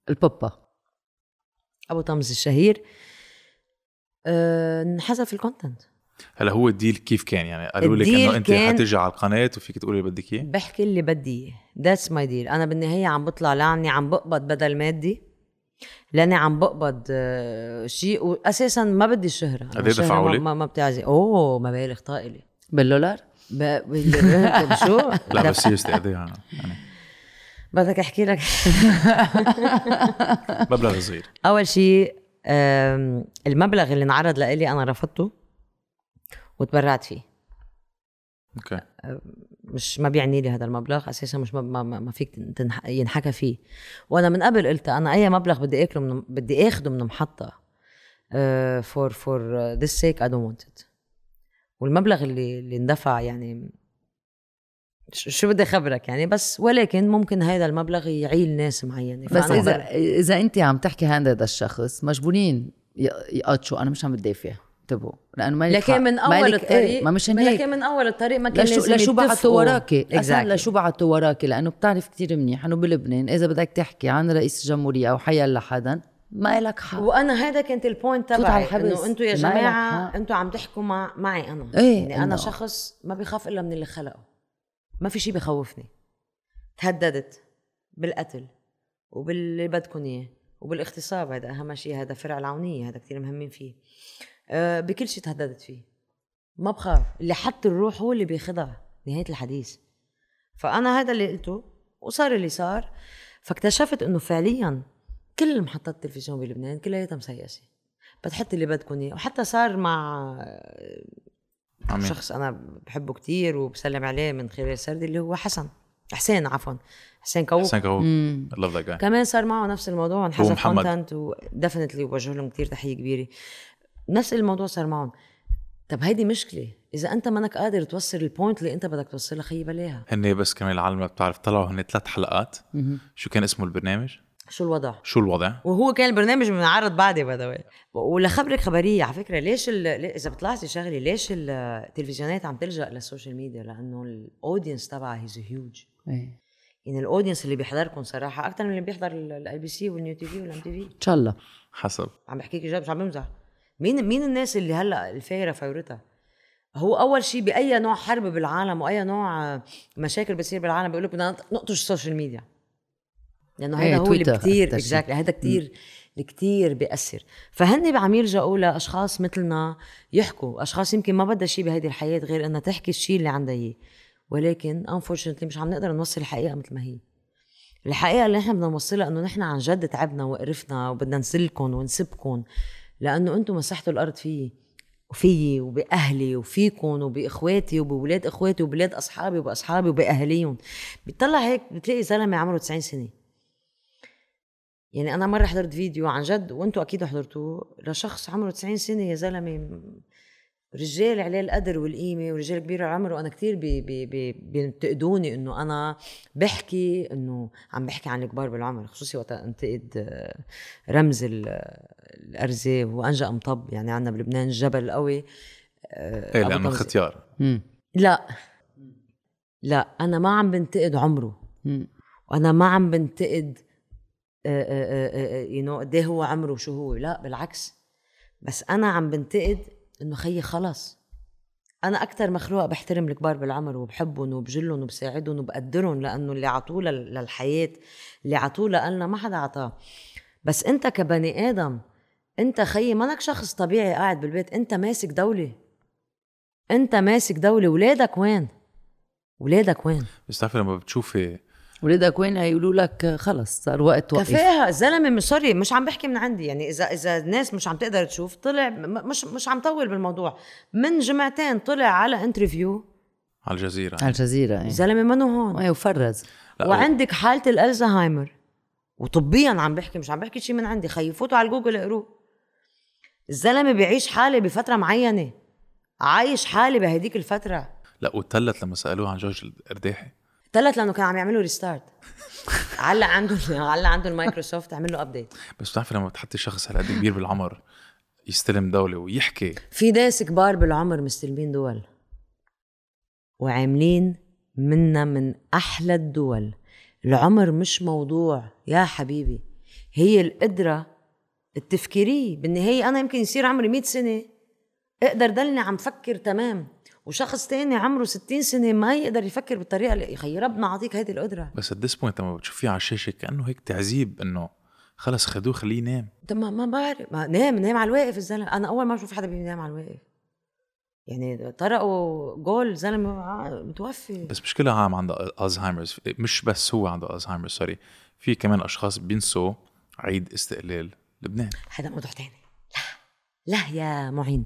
البوبا. أبو طمز الشهير. أه انحذف ال content هلا هو ال deal كيف كان؟ يعني قالوا لك إنه انت حتجي على القناة وفيك تقولي اللي بدك إياه؟ بحكي اللي بدي إياه. that's my deal أنا بالنهاية عم بطلع لاني عم بقبض بدل مادي لاني عم بقبض آه، شيء واساسا ما بدي الشهره قد الشهرة دفعوا ما, لك؟ ما, ما بتعزي. أوه مبالغ طائلة. بالدولار؟ ب... بال- شو؟ [laughs] لا بس seriously قد إيه بدك أحكي لك؟ [laughs] مبلغ صغير. أول شيء المبلغ اللي انعرض لإلي أنا رفضته وتبرعت فيه. أوكي. مش ما بيعني لي هذا المبلغ أساسا مش ما, ما, ما فيك ينحكى فيه. وأنا من قبل قلت أنا أي مبلغ بدي آكله من بدي آخده من محطة for for this sake I don't want it. والمبلغ اللي اللي اندفع يعني شو بدي أخبرك يعني؟ بس ولكن ممكن هذا المبلغ يعيل ناس معينة. بس إذا إذا أنت عم تحكي هذا هذا الشخص مجبورين ي- يقطشوا أنا مش عم بدافع. انتبهوا لأنه ما لكن من أول الطريق ما مشان هيك. لكن من أول الطريق ما كان لشو لازم لشو بعتوا. وراكي؟ أصلا. لشو بعتوا وراكي؟ لأنه بتعرف كتير منيح. انه بلبنان إذا بدك تحكي عن رئيس الجمهورية أو حيا لحدا ما لك حق. وأنا هذا كانت البوينت تبعي. إنه أنتم يا ما جماعة. أنتم عم تحكوا مع معي أنا. إيه، يعني أنا شخص ما بخاف إلا من اللي خلقه. ما في شيء بخوفني. تهددت بالقتل وباللي بدكم إياه وبالاغتصاب هذا أهم شيء هذا فرع العونية هذا كثير مهمين فيه. بكل شيء تهددت فيه. ما بخاف. اللي حط الروح هو اللي بياخذها نهاية الحديث. فأنا هذا اللي قلته وصار اللي صار. فاكتشفت إنه فعليا كل محطات التلفزيون بلبنان كلياتها مسيسه بتحط اللي بدكم إياه. وحتى صار مع عمين. شخص أنا بحبه كتير وبسلم عليه من خلال سردي اللي هو حسن. حسين عفوا. حسين قاووق حسين love that guy. كمان صار معه نفس الموضوع انحذف. content و definitely بوجه لهم كثير تحية كبيرة. نفس الموضوع صار معهم. طب هيدي مشكلة. إذا أنت منك قادر توصل ال point اللي أنت بدك توصلها خيي بلاها. هن بس كمان العالم ما بتعرف. طلعوا هن ثلاث حلقات. شو كان اسمه البرنامج؟ شو الوضع؟ شو الوضع؟ وهو كان البرنامج منعرض بعدي باي ولخبرك خبرية على فكرة. ليش ال... إذا بطلعتي شغلة ليش التلفزيونات عم تلجأ لل social media؟ لأنه ال audience تبعها is huge إيه. يعني ال audience اللي بيحضركم صراحة أكثر من اللي بيحضر ال LBC وال New TV وال MTV إن شاء الله. حسب. عم بحكيك جد مش عم بمزح. مين مين الناس اللي هلأ الفايرة فورتها هو أول شيء بأي نوع حرب بالعالم وأي نوع مشاكل بتصير بالعالم بيقول لك بدنا نقطش ال social media لأنه إيه، هذا هو اللي كثير. exactly هذا كثير كثير بيأثر. فهن عم يلجأوا لاشخاص مثلنا يحكوا أشخاص يمكن ما بدها شيء بهيدي الحياة غير إنها تحكي الشيء اللي عندها إياه. ولكن unfortunately مش عم نقدر نوصل الحقيقة مثل ما هي. الحقيقة اللي نحن بدنا نوصلها إنه نحن عن جد تعبنا وقرفنا وبدنا نسلكم ونسبكم لأنه أنتم مسحتوا الأرض فيي وفيي وبأهلي وفيكم وبإخواتي وبولاد إخواتي وبولاد أصحابي وبأصحابي وبأهاليهم. بتطلع هيك بتلاقي زلمه عمره 90 سنة. يعني أنا مرة حضرت فيديو عن جد وأنتم أكيد حضرتوه لشخص عمره 90 سنة يا زلمة رجال عليه القدر والقيمة ورجال كبير العمر وأنا كثير بي بي بي بينتقدوني إنه أنا بحكي إنه عم بحكي عن الكبار بالعمر خصوصي وقت انتقد رمز الارزه هو أنجأ مطب يعني عندنا بلبنان الجبل القوي آه، إيه لأنه ختيار. لا. لا أنا ما عم بنتقد عمره. مم. وأنا ما عم بنتقد يو نو قد إيه هو عمره وشو هو. لا بالعكس. بس أنا عم بنتقد إنه خيي خلص. أنا أكثر مخلوق بحترم الكبار بالعمر وبحبهم وبجلهم وبساعدهم وبقدرهم لأنه اللي عطوه لل- للحياة اللي عطوه لنا ما حدا عطاه. بس أنت كبني آدم انت خيي مانك شخص طبيعي قاعد بالبيت انت ماسك دولة. انت ماسك دولة ولادك وين؟ ولادك وين؟ بس بتعرفي لما بتشوفي ولادك وين؟ هيقولوا لك خلص صار وقت توقف كفاها الزلمه مش سوري مش عم بحكي من عندي. يعني إذا إذا الناس مش عم تقدر تشوف طلع مش مش عم طول بالموضوع. من جمعتين طلع على interview على الجزيرة. على الجزيرة إيه. الزلمه منه هون؟ إيه وفرز. وعندك حالة الألزهايمر. وطبيا عم بحكي مش عم بحكي شيء من عندي. خيي فوتوا على جوجل اقروه الزلمه بيعيش حاله بفترة معينة؟ عايش حاله بهديك الفترة. لا وتلت لما سألوه عن جورج القرداحي تلت لأنه كان عم يعملوا restart علق عنده علق عنده المايكروسوفت عمل له update بس بتعرفي لما بتحطي شخص هالقد كبير بالعمر يستلم دولة ويحكي. في ناس كبار بالعمر مستلمين دول. وعاملين منا من أحلى الدول. العمر مش موضوع. يا حبيبي هي القدرة التفكيريه بالنهاية أنا يمكن يصير عمري 100 سنة. أقدر ضلني عم فكر تمام. وشخص تاني عمره 60 سنة ما يقدر يفكر بالطريقة اللي يا خي ربنا عطيك هيدي القدرة. بس at this point لما بتشوفيه على الشاشة كأنه هيك تعذيب إنه خلص خدوه خليه ينام. طب ما ما بعرف. ما نام نام على الواقف الزلمة. أنا أول ما بشوف حدا بينام على الواقف. يعني طرقوا جول زلمه متوفي. بس مشكلة عام عنده الزهايمرز مش بس هو عنده الزهايمرز سوري في كمان أشخاص بينسوا عيد استقلال. لبنان. هذا موضوع تاني. لا لا يا معين.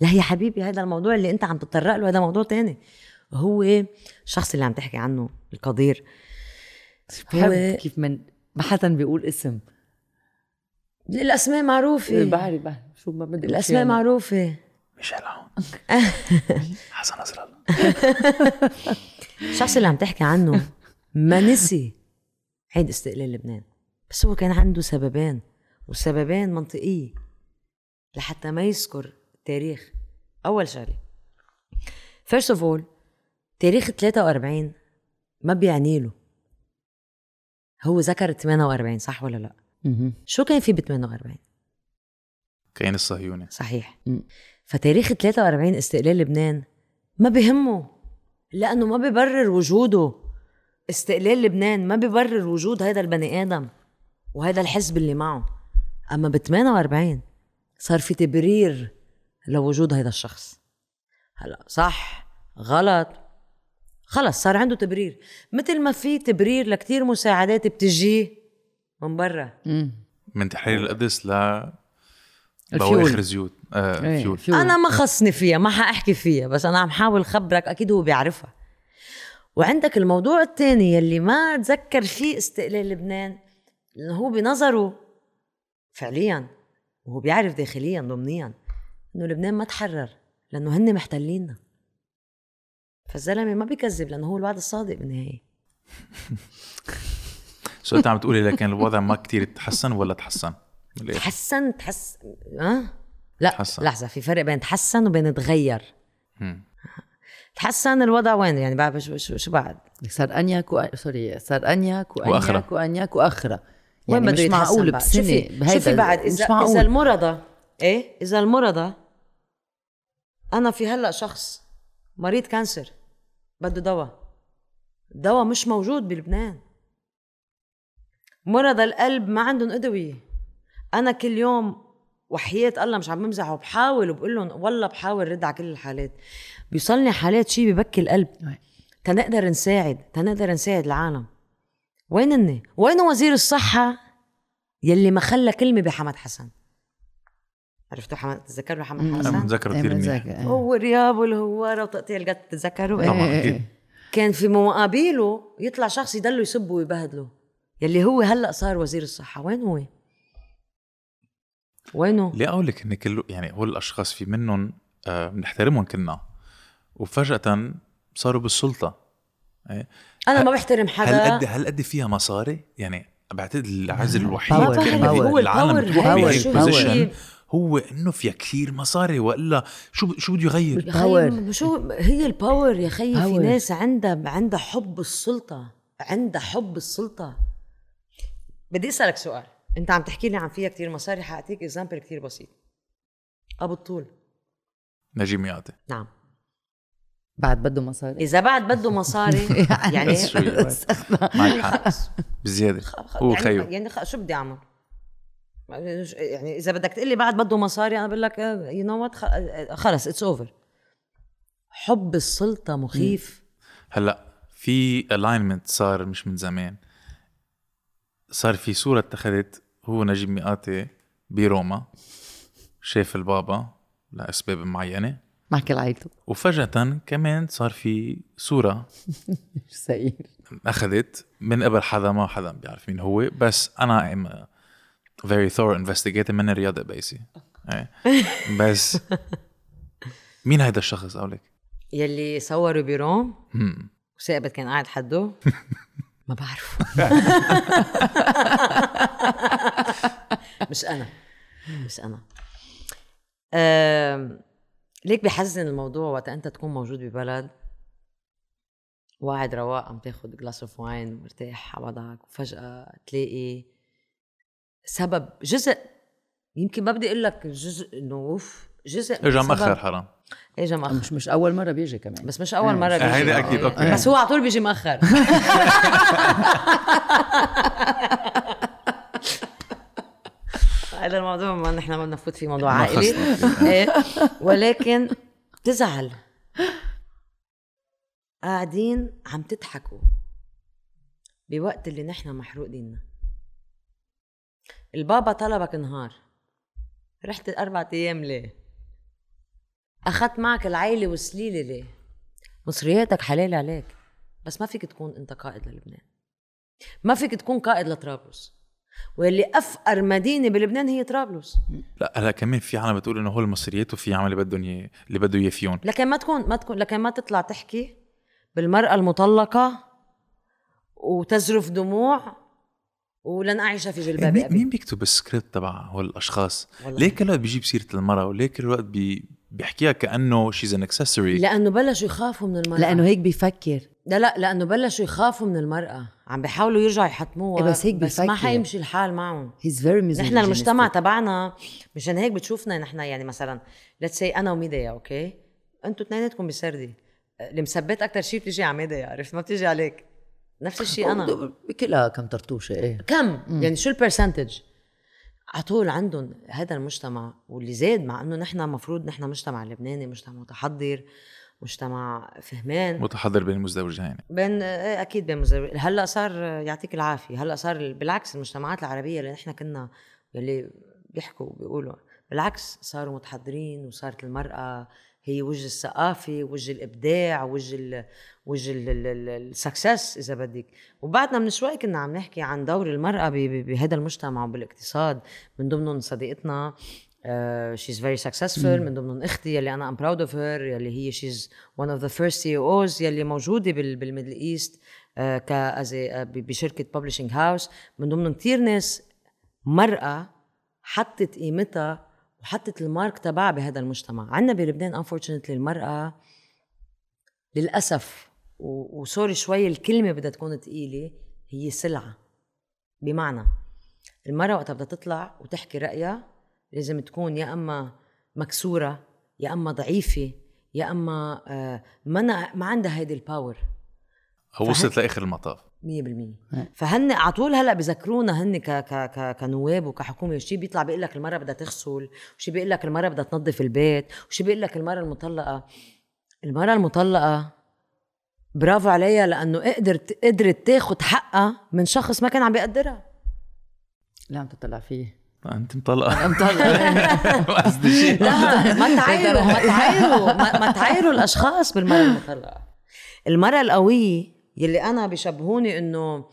لا يا حبيبي هذا الموضوع اللي انت عم تتطرق له هذا موضوع تاني. هو الشخص اللي عم تحكي عنه القدير. هو كيف من ما حدا بيقول اسم. الأسماء معروفة. بعرف بعرف شو ما بدي الأسماء. معروفة. ميشيل عون [laughs] حسن نصر الله الشخص اللي عم تحكي عنه ما نسي عيد استقلال لبنان. بس هو كان عنده سببين. والسببين منطقية لحتى ما يذكر التاريخ أول شغلة. First of all تاريخ 43 ما بيعني له. هو ذكر 48 صح ولا لا؟ شو كان في ب 48 كيان الصهيوني صحيح. فتاريخ 43 استقلال لبنان ما بهمه لأنه ما ببرر وجوده. استقلال لبنان ما ببرر وجود هذا البني آدم وهذا الحزب اللي معه. أما ب 48 صار في تبرير لوجود هذا الشخص. هلا صح غلط. خلص صار عنده تبرير. مثل ما في تبرير لكتير مساعدات بتجي من برا. من تحرير القدس ل الفيول. بواخر زيوت. آه إيه، فيول. فيول. أنا ما خصني فيها ما حأحكي فيها بس أنا عم حاول خبرك أكيد هو بيعرفها. وعندك الموضوع الثاني يلي ما تذكر فيه استقلال لبنان هو بنظره فعليا وهو بيعرف داخليا ضمنيا إنه لبنان ما تحرر لأنه هن محتليننا فالزلمة ما بيكذب لأنه هو الوعد الصادق بالنهاية [laughs] so انت عم تقولي لكن الوضع ما كتير تحسن ولا تحسن؟ تحسن تحس أه؟ لا تحسن. لحظة في فرق بين تحسن وبين تغير. تحسن الوضع وين يعني بعد شو, شو, بعد صار انيك و... سوري صار انيك. وانيك وانيك وأخرى وين يعني بده مش يتحسن معقول؟ بسنه شوفي شوفي بعد اذا إذا المرضى إيه؟ إذا المرضى أنا في هلأ شخص مريض كانسر بده دواء. الدواء مش موجود بلبنان. مرضى القلب ما عندهم أدوية. أنا كل يوم وحياة الله مش عم بمزح وبحاول وبقول لهم والله بحاول رد على كل الحالات. بيوصلني حالات شي ببكي القلب. تنقدر نساعد تنقدر نساعد العالم. وين هن؟ وين وزير الصحة يلي ما خلى كلمة بحمد حسن عرفتوا حمد تتذكروا حمد أنا حسن؟ بتذكره إيه، كثير منيح إيه. هو الرياض والهوارة وتقطيع القط تتذكروا؟ طبعا إيه، إيه. كان في مقابله يطلع شخص يضلوا يسبوا ويبهدلوا يلي هو هلأ صار وزير الصحة وين هو؟ وينه؟ ليه أقول لك إن كل يعني هول الأشخاص في منهم آه، بنحترمهم كلنا وفجأة صاروا بالسلطة أنا ما بحترم هل حدا قد هل قد فيها مصاري؟ يعني بعتقد العذر الوحيد اللي. هو العالم ال power بتروح position؟ هو إنه فيها كثير مصاري وإلا شو شو بده يغير؟ power. شو هي ال power يا خيي في. ناس عندها عندها حب السلطة عندها حب السلطة بدي أسألك سؤال أنت عم تحكي لي عن فيها كتير مصاري حأعطيك example كتير بسيط أبو الطول نجيب ميقاتي نعم بعد بده مصاري. إذا بعد بده [laughs] مصاري [laughs] يعني شوي [laughs] معك حق. بزيادة. هو يعني خيو. يعني خ- شو بدي أعمل؟ يعني إذا بدك تقول لي بعد بده مصاري أنا بقول لك you know what خلص it's over حب السلطة مخيف. هلأ في الاينمنت صار مش من زمان. صار في صورة اتخذت هو نجيب ميقاتي بروما شاف البابا لأسباب معينة. مع كل عائلته وفجأة كمان صار في صورة. [laughs] مش سعيد. أخذت من قبل حدا ما حدا بيعرف مين هو بس أنا ام very thorough investigator من رياض قبيسي. إيه. بس [laughs] مين هيدا الشخص؟ قولك؟ يلي صوروا بروم هم. وثابت كان قاعد حده. [laughs] ما بعرف مش أنا. مش أنا. أم، ليك بحزن الموضوع وقت أنت تكون موجود ببلد؟ قاعد رواق عم تاخد glass of wine مرتاح على وضعك وفجأة تلاقي سبب جزء يمكن ما بدي أقول لك جزء إنه أوف جزء إجا سبب- مأخر حرام. إجا مأخر. مش مش أول مرة بيجي كمان. بس مش أول مرة بيجي. هيدا أكيد، أوكي. بس هو على طول بيجي مأخر. [laughs] هذا الموضوع ما نحن ما نفوت فيه موضوع [laughs] عائلي. إيه، ولكن تزعل. قاعدين عم تضحكوا بوقت اللي نحن محروق ديننا. البابا طلبك نهار. رحت أربعة أيام ليه؟ أخذت معك العيلة والسليلة ليه؟ مصرياتك حلال عليك. بس ما فيك تكون أنت قائد للبنان. ما فيك تكون قائد لطرابلس. واللي أفقر مدينة بلبنان هي طرابلس. لا هلا كمان في عالم بتقول إنه هو المصريات وفي عالم اللي بدهم ي- اللي بده اياه فيهم لكن ما تكون ما تكون لكن ما تطلع تحكي بالمرأة المطلقة وتزرف دموع ولن أعيش في جلباب مين, أبي. مين بيكتب السكريبت تبع هول الأشخاص؟ ليه كل وقت بيجيب سيرة المرأة وليه كل وقت بي بيحكيها كأنه she's an accessory لأنه بلشوا يخافوا من المرأة. لأنه هيك بيفكر. لا لا لأنه بلشوا يخافوا من المرأة. عم بيحاولوا يرجعوا يحطموها إيه بس هيك بس ما. حيمشي الحال معهم. he's very نحن المجتمع تبعنا مشان هيك بتشوفنا نحن يعني مثلا let's say أنا وميديا okay؟ أنتوا اثنيناتكم بسردي. اللي مثبت أكثر شيء بتيجي على ميديا عرفت؟ ما بتيجي عليك. نفس الشيء أنا. كلها كم طرطوشة إيه. كم؟ يعني شو ال percentage على طول عندهم هذا المجتمع واللي زاد مع إنه نحن المفروض نحن مجتمع لبناني مجتمع متحضر مجتمع فهمان. متحضر بين المزدوجين. بين إيه أكيد بين مزدوج هلأ صار يعطيك العافية. هلأ صار بالعكس المجتمعات العربية اللي نحن كنا يلي بيحكوا وبيقولوا بالعكس صاروا متحضرين وصارت المرأة هي وجه الثقافة وجه الإبداع وجه ال وجه السكسس إذا بدك. وبعدنا من شوي كنا عم نحكي عن دور ب- بهذا المجتمع وبالاقتصاد. من ضمنهم صديقتنا she's very successful من ضمنهم إختي يلي أنا I'm proud of her يلي هي she's one of the first CEOs يلي موجودة بال بال Middle East ك as a- آه، بشركة ب publishing house من ضمنهم كثير ناس مرأة حطت قيمتها وحطت ال mark تبعها بهذا المجتمع. عندنا بلبنان unfortunately المرأة للأسف و sorry شوي الكلمة بدها تكون ثقيلة هي سلعة. بمعنى المرأة وقتها بدها تطلع وتحكي رأيها لازم تكون يا أما مكسورة يا أما ضعيفة يا أما آه، ما ما عندها هيدي الباور أو وصلت لآخر المطاف. 100% فهن على طول هلأ بذكرونا هن ك ك ك كنواب وكحكومة شيء بيطلع بيقول لك المراه بدها تغسل وشي بيقول لك المراه بدها تنظف البيت وشي بيقول لك المراه المطلقة. المراه المطلقة برافو عليها لأنه قدرت قدرت تاخذ حقها من شخص ما كان عم بيقدرها. لا عم تطلع فيه أنت مطلقة. مطلع [laughs] قصدي شيء. لا ما تعايروا ما [laughs] تعايروا ما, تعايروا الأشخاص بالمراه المطلقة. المراه القوية يلي أنا بشبهوني إنه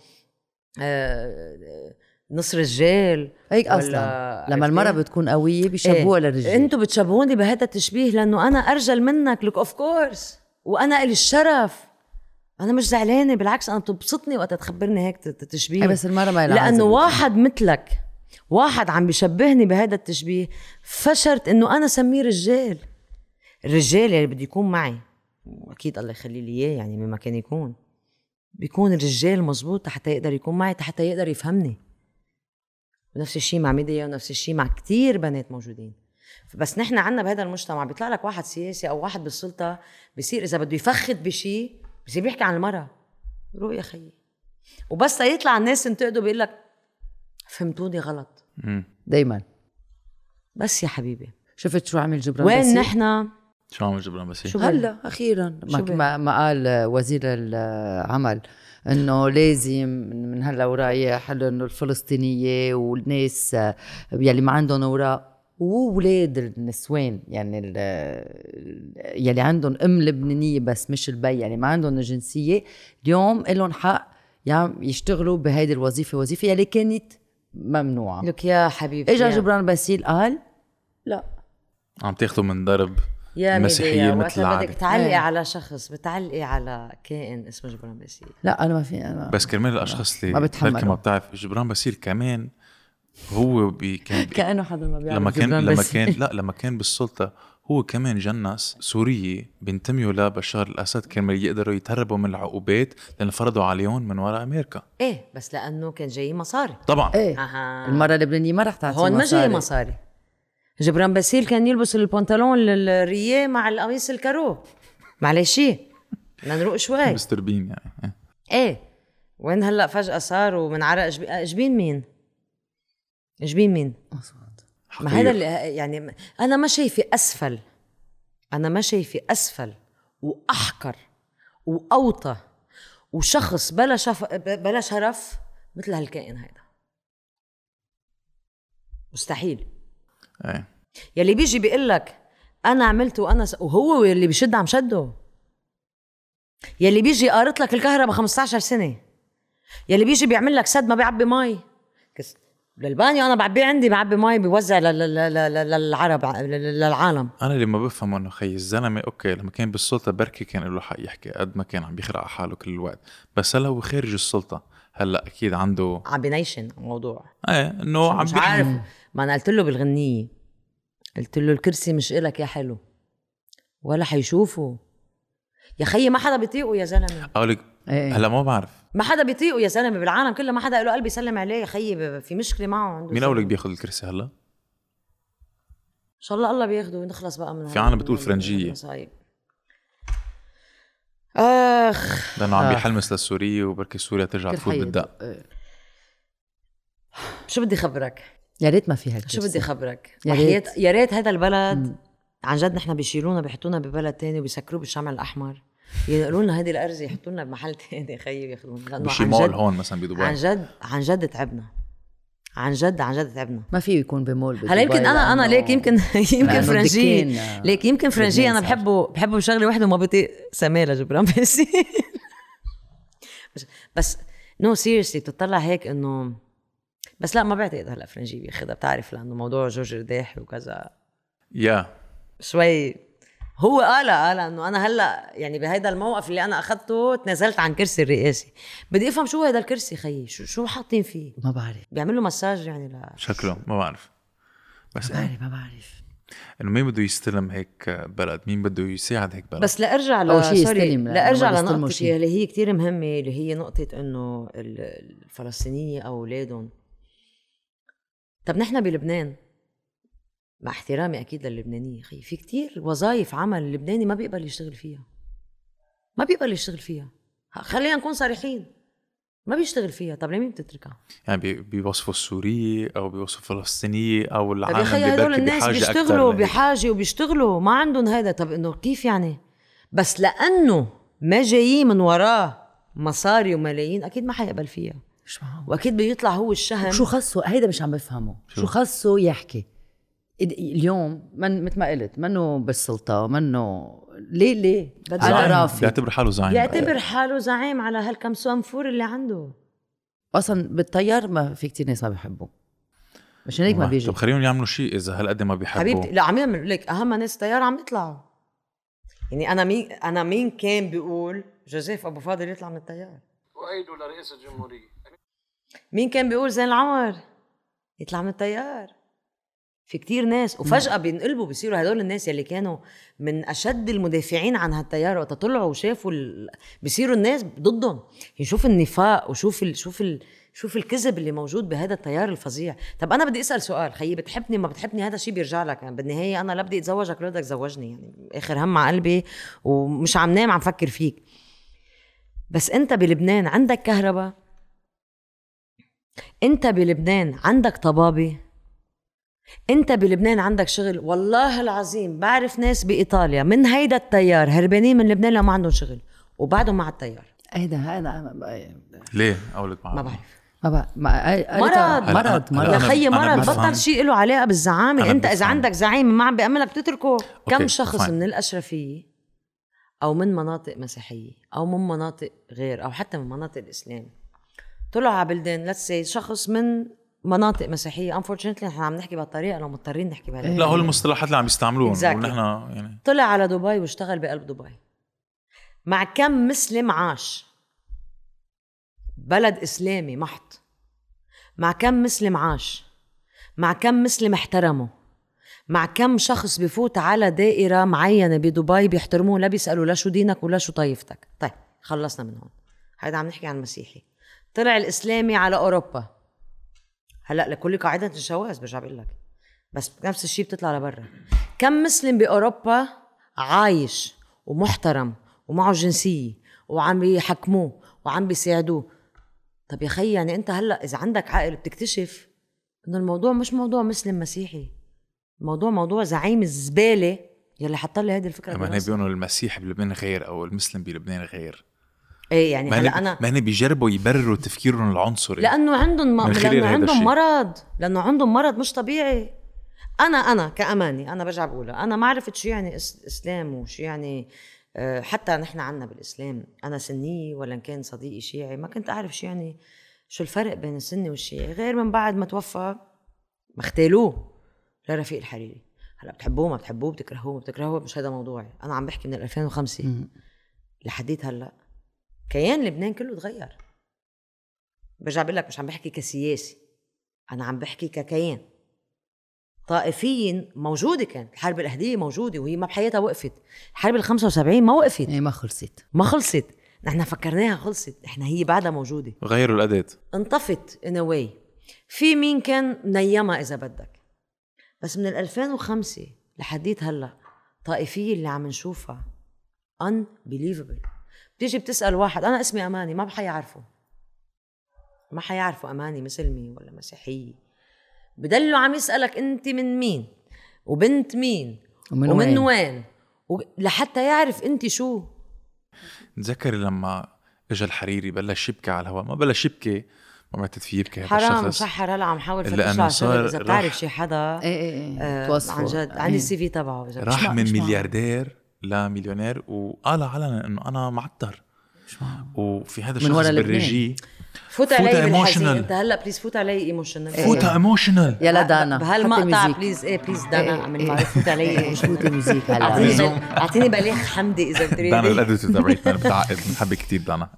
آه، نص رجال هيك أصلا. لما؟ المراه بتكون قوية بيشبهوها إيه. للرجال. إنتوا بتشبهوني بهذا التشبيه لأنه أنا أرجل منك لك اوف كورس وأنا إلي الشرف. أنا مش زعلانة بالعكس أنا بتبسطني وقت تخبرني هيك تشبيه. إيه بس المراه ما لأنه واحد مثلك واحد عم بيشبهني بهذا التشبيه فشرت إنه أنا سميه رجال الرجال اللي بده يكون معي. واكيد الله يخلي لي إياه يعني مما كان يكون. بيكون الرجال مزبوط حتى يقدر يكون معي حتى يقدر يفهمني. ونفس الشيء مع ميديا ونفس الشيء مع كتير بنات موجودين. بس نحن عنا بهذا المجتمع بيطلع لك واحد سياسي أو واحد بالسلطة بصير إذا بده يفخد بشيء بصير بيحكي عن المرأة. روق يا خيي. وبس يطلع الناس ينتقدوا بيقول لك فهمتوني غلط. دايما. بس يا حبيبي. شفت شو عمل جبران وين؟ نحن؟ شو عم جبران بس شو هلا أخيرا. ما, ما, ما قال وزير العمل إنه لازم من هلا ورايح إنه الفلسطينية والناس يلي ما عندهم أوراق وولاد النسوان يعني ال- يلي عندهم أم لبنانية بس مش البي يعني ما عندهم الجنسيه اليوم لهم حق يعم- يشتغلوا بهيدي الوظيفة وظيفة يلي كانت ممنوعة. لك يا حبيبي إجا جبران باسيل قال؟ لا. عم تاخذوا من ضرب يا ميديا مثل وقت بدك تعلقي إيه. على شخص بتعلقي على كائن اسمه جبران باسيل لا أنا ما في أنا بس كرمال الأشخاص ما اللي بتحملوا. بركي ما بتعرف. جبران باسيل كمان هو بي كان بي كأنه حدا ما بيعرف لما كان جبران لما باسيل. كان [laughs] لا لما كان بالسلطة هو كمان جنس سورية بينتميوا لبشار الأسد كرمال يقدروا يتهربوا من العقوبات لأن فرضوا عليهم من وراء أمريكا. إيه بس لأنه كان جاي مصاري. طبعا. إيه. أها. المرة اللبنانية ما رح تعطي هون ما جاي مصاري. جبران باسيل كان يلبس البنطلون ال rayé مع القميص ال carreaux معلش بدنا نروق شوي. مستر بين يعني إيه. إيه وين هلا فجأة صاروا من عرق جبين, جبين مين؟ جبين مين؟ ما هذا اللي يعني أنا ما شايفة أسفل. أنا ما شايفة أسفل وأحقر وأوطى وشخص بلا شف بلا شرف مثل هالكائن هيدا. مستحيل. إيه. يلي بيجي بيقول لك أنا عملت وأنا س... وهو يلي بيشد عم شده. يلي بيجي قارط لك الكهرباء 15 سنة. يلي بيجي بيعمل لك سد ما بيعبي مي. كس... للبانيو أنا بعبيه عندي بعبي مي بوزع لل- لل- لل- للعرب لل- للعالم. أنا اللي ما بفهم إنه خي الزلمة okay لما كان بالسلطة بركي كان له حق يحكي قد ما كان عم بيخرق على حاله كل الوقت. بس هلا هو خارج السلطة. هلا أكيد عنده عم بينيشن الموضوع. إيه إنه عم مش عارف. ما أنا قلت له بالغنية قلت له الكرسي مش إلك يا حلو ولا حيشوفه يا خيي ما حدا بيطيقه يا زلمة أقول لك إيه. هلا ما بعرف ما حدا بيطيقه يا زلمة بالعالم كله ما حدا له قلب يسلم عليه يا خيي في مشكلة معه عنده مين لك بياخذ الكرسي هلا؟ إن شاء الله الله بياخده ونخلص بقى من في عنا بتقول من فرنجية. المصايب. آخ لأنه عم آه. بيحلمس لسوريا وبركي سوريا ترجع تفوت بالدق إيه. شو بدي خبرك يا ريت ما في هيك شو بدي خبرك؟ يا ريت. يا ريت هذا البلد. عن جد نحن بيشيلونا بيحطونا ببلد تاني وبيسكروه بالشمع الأحمر. ينقلوا لنا هذه الارزه يحطوا لنا بمحل [laughs] تاني خيي بياخذونا بشي عن مول هون مثلا عن بدبي جد عن جد تعبنا. عن جد عن جد تعبنا. ما في يكون بمول بدبي هلا يمكن أنا أنا ليك يمكن [laughs] يمكن الدكين، ليك يمكن فرنجيه أنا. بحبه بحبه بشغلة وحدة وما بطيق سماله جبران بس. [laughs] بس نو سيريسلي بتطلع هيك إنه بس لا ما بعتقد هلا فرنجيه بياخذها بتعرف لأنه موضوع جورج رداحي وكذا. يا. شوي هو قال قال إنه أنا هلا يعني بهيدا الموقف اللي أنا أخذته تنازلت عن كرسي الرئاسي. بدي أفهم شو هيدا الكرسي خيي؟ شو شو حاطين فيه؟ ما بعرف. بيعمل له مساج يعني لا شكله ما بعرف. بس ما بعرف ما بعرف. إنه مين بده يستلم هيك بلد؟ مين بده يساعد هيك بلد؟ بس لأرجع ل سوري لأرجع شي. اللي هي كتير مهمة اللي هي نقطة إنه ال- الفلسطينية أو أولادهم طب نحن بلبنان. مع احترامي أكيد للبنانية خي في كتير وظائف عمل اللبناني ما بيقبل يشتغل فيها. ما بيقبل يشتغل فيها. خلينا نكون صريحين. ما بيشتغل فيها. طب لمين بتتركها؟ يعني بي- بيوصفوا السورية أو بيوصفوا الفلسطينية أو طب العالم أخي اللي هدول الناس بحاجة بيشتغلوا. بحاجة وبيشتغلوا. ما عندهم هذا. طب إنه كيف يعني؟ بس لأنه ما جايين من وراه مصاري وملايين أكيد ما حيقبل فيها. وأكيد بيطلع هو الشهم. شو خصه؟ هيدا مش عم بفهمه. شو, شو خصه يحكي؟ اليوم من مثل ما قلت منه بالسلطة؟ منه ليه ليه؟ على. رافي بيعتبر حاله زعيم. بيعتبر حاله زعيم على هالكم صنفور اللي عنده. أصلا بالطيار ما في كتير ناس ما بيحبوا مشان هيك ما طب بيجي. خليهم يعملوا شيء إذا هالقد ما بيحبوا حبيبتي لا عم يعمل لك أهم ناس طيار عم يطلعوا. يعني أنا مين أنا مين كان بيقول جوزيف أبو فاضل يطلع من الطيار؟ أؤيد لرئيس الجمهورية. مين كان بيقول زين العمر يطلع من التيار. في كتير ناس وفجأة بينقلبوا بيصيروا هدول الناس يلي كانوا من أشد المدافعين عن هالتيار وقت طلعوا وشافوا ال... بيصيروا الناس ضدهم. يعني شوف النفاق وشوف ال... شوف ال... شوف الكذب اللي موجود بهذا التيار الفظيع. طب أنا بدي أسأل سؤال خيي بتحبني ما بتحبني هذا الشيء بيرجع لك؟ يعني بالنهاية أنا لا بدي أتزوجك ولا بدك تزوجني يعني آخر هم على قلبي ومش عم نام عم فكر فيك. بس أنت بلبنان عندك كهرباء؟ انت بلبنان عندك طبابه انت بلبنان عندك شغل والله العظيم بعرف ناس بإيطاليا من هيدا التيار هربانين من لبنان لو ما عندهم شغل وبعدهم مع التيار هيدا هذا ليه أقول معه ما بعرف ما بقى ما مرض. مرض مرض يا خيي مرض. بطل شيء له علاقة بالزعامة انت إذا. عندك زعيم ما عم بيأملك بتتركه كم شخص. من الأشرفية أو من مناطق مسيحية أو من مناطق غير أو حتى من مناطق الإسلام طلعوا على بلدان let's say شخص من مناطق مسيحية unfortunately نحن عم نحكي بهالطريقة لو مضطرين نحكي بهالطريقة. لا هو المصطلحات اللي عم يستعملوهم Exactly. ونحن يعني طلع على دبي واشتغل بقلب دبي. مع كم مسلم عاش؟ بلد إسلامي محض. مع كم مسلم عاش؟ مع كم مسلم احترمه؟ مع كم شخص بفوت على دائرة معينة بدبي بيحترموه لا بيسألوا لا شو دينك ولا شو طائفتك طيب خلصنا من هون. هيدا عم نحكي عن المسيحي. طلع الإسلامي على أوروبا. هلأ لكل قاعدة الجواز برجع بقول لك. بس نفس الشيء بتطلع لبرا. كم مسلم بأوروبا عايش ومحترم ومعه جنسية وعم بيحكموه وعم بيساعدوه؟ طب يا خي يعني أنت هلأ إذا عندك عقل بتكتشف إنه الموضوع مش موضوع مسلم مسيحي. الموضوع موضوع زعيم الزبالة يلي حط لي هذه الفكرة براسي. بيقولوا المسيح بلبنان غير أو المسلم بلبنان غير. إيه يعني ما هلا أنا ما هن بيجربوا يبرروا تفكيرهم العنصري. لأنه عندهم من م... خلال لأنه عندهم. مرض لأنه عندهم مرض مش طبيعي. أنا أنا كأماني أنا برجع بقولها أنا ما عرفت شو يعني إس... إسلام وشو يعني آه، حتى نحن عنا بالإسلام. أنا سنيه ولا إن كان صديقي شيعي ما كنت أعرف شو يعني شو الفرق بين السني والشيعي. غير من بعد ما توفى ما اغتالوه لرفيق الحريري. هلا بتحبوه ما بتحبوه بتكرهوه ما بتكرهوه مش هذا موضوعي. أنا عم بحكي من 2005 لحديت هلا كيان لبنان كله تغير برجع بقول لك مش عم بحكي كسياسي أنا عم بحكي ككيان. طائفيا موجودة كانت الحرب الأهلية موجودة وهي ما بحياتها وقفت. الحرب ال 75 ما وقفت. إيه ما خلصت. ما خلصت. نحن فكرناها خلصت. نحن هي بعدها موجودة. غيروا الأداة. انطفت in a way. في مين كان نيمها إذا بدك؟ بس من ال 2005 لحديت هلأ طائفية اللي عم نشوفها unbelievable. بتيجي بتسأل واحد أنا اسمي أماني ما حيعرفه ما حيعرفوا أماني مسلمي ولا مسيحيه بدلوا عم يسألك أنت من مين وبنت مين ومن ومن وين؟ وين و... لحتى يعرف أنت شو تذكري لما اجى الحريري بلش يبكي على الهواء ما بلش يبكي ما بعتقد في يبكي هذا حرام الشخص شحر هلا عم حاول فتش شغل إذا بتعرف شي حدا إيه إيه إيه آه. عن جد إيه. عندي ال CV تبعه إذا راح من. ملياردير لمليونير وقال علنا إنه أنا معتر وفي هذا من الشخص. بالريجي. فوت فوت علي emotional. انت هلا please فوت علي emotional فوتا emotional يلا دانا بهالمقطع please إيه please إيه، دانا اعمل إيه. معروف فوت علي مش فوتي music هلا. أعطيني أعطيني بليغ حمدي إذا [laughs] دانا بتريد ال editor تبعتنا بتعقد. بنحب كثير دانا.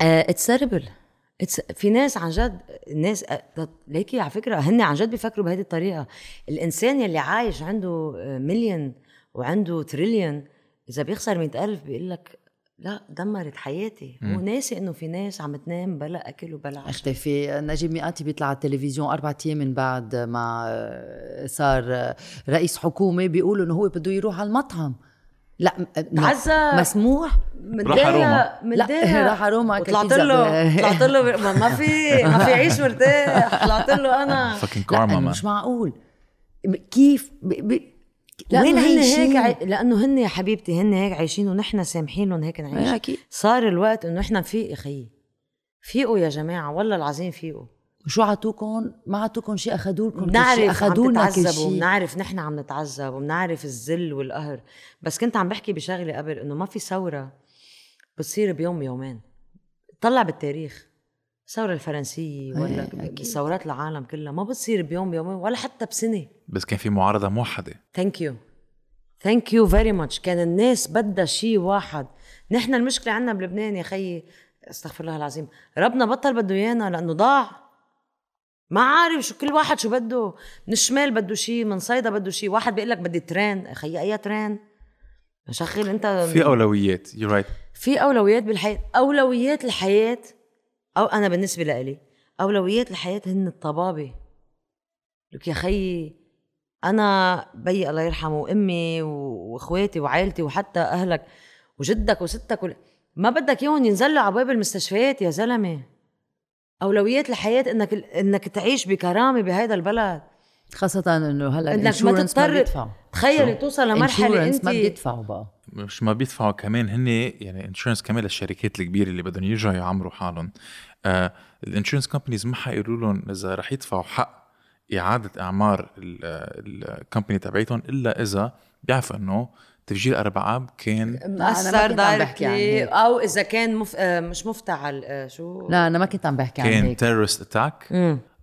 it's terrible في ناس عن جد آه، ليكي على فكرة هن عن جد بيفكروا بهذه الطريقة. الإنسان يلي عايش عنده آه، مليون وعنده تريليون إذا بيخسر مئة ألف بيقول لك لا دمرت حياتي. هو ناسي إنه في ناس عم تنام بلا أكل وبلا عشاء. أختي في نجيب مئاتي بيطلع على التلفزيون أربع أيام من بعد ما صار رئيس حكومة بيقولوا إنه هو بده يروح على المطعم. لا تعذب. مسموح؟ راح على روما. متضايق. لا، [laughs] راح على روما [laughs] طلعت له طلعت له ما- ما في ما في عيش مرتاح. طلعت له أنا. فاكين لا كارما مش معقول. كيف؟ ب... ب... وين هن؟ هيك عاي... لأنه هن يا حبيبتي هن هيك عايشين ونحن سامحين لهم هيك نعيش. إيه، أكيد. صار الوقت إنه إحنا نفيق خيي فيقوا يا جماعة والله العظيم فيقوا. شو عطوكم ما عطوكم شيء اخذوا لكم شيء بنعرف عم لنا كل شيء. وبنعرف نحن عم نتعذب وبنعرف الذل والقهر. بس كنت عم بحكي بشغلة قبل إنه ما في ثورة بتصير بيوم يومين. طلع بالتاريخ. الثورة الفرنسية ولا أكيد. ثورات العالم كلها ما بتصير بيوم يومين ولا حتى بسنة. بس كان في معارضة موحدة. thank you thank you very much كان الناس بدها شيء واحد. نحن المشكلة عندنا بلبنان يا خيي أستغفر الله العظيم. ربنا بطل بده إيانا لأنه ضاع. ما عارف شو كل واحد شو بده. من الشمال بده شيء من صيدا بده شيء واحد بيقول لك بدي train. يا خيي أي train؟ شغل أنت في أولويات. you're right في أولويات بالحياة أولويات الحياة. أو أنا بالنسبة لإلي أولويات الحياة هن الطبابة. لك يا خيي أنا بي الله يرحمه وامي وإخواتي وعائلتي وحتى أهلك وجدك وستك وال... ما بدك إياهم ينزلوا على باب المستشفيات يا زلمة. أولويات الحياة إنك إنك تعيش بكرامة بهذا البلد. خاصة إنه هلأ إنك ما تضطر تخيلي توصل لمرحلة Insurance انت ما بيدفعوا بقى. مش ما بيدفعوا كمان هن يعني insurance كمان للشركات الكبيرة اللي بدهم يرجعوا يعمروا حالهم. آه ال insurance companies ما حيقولوا لهم إذا رح يدفعوا حق إعادة إعمار ال company تبعتهم إلا إذا بيعرفوا إنه تفجير أربعة آب كان مأثر directly. أو إذا كان مف... آه، مش مفتعل. آه، شو؟ لا أنا ما كنت عم بحكي عن كان هيك. terrorist attack.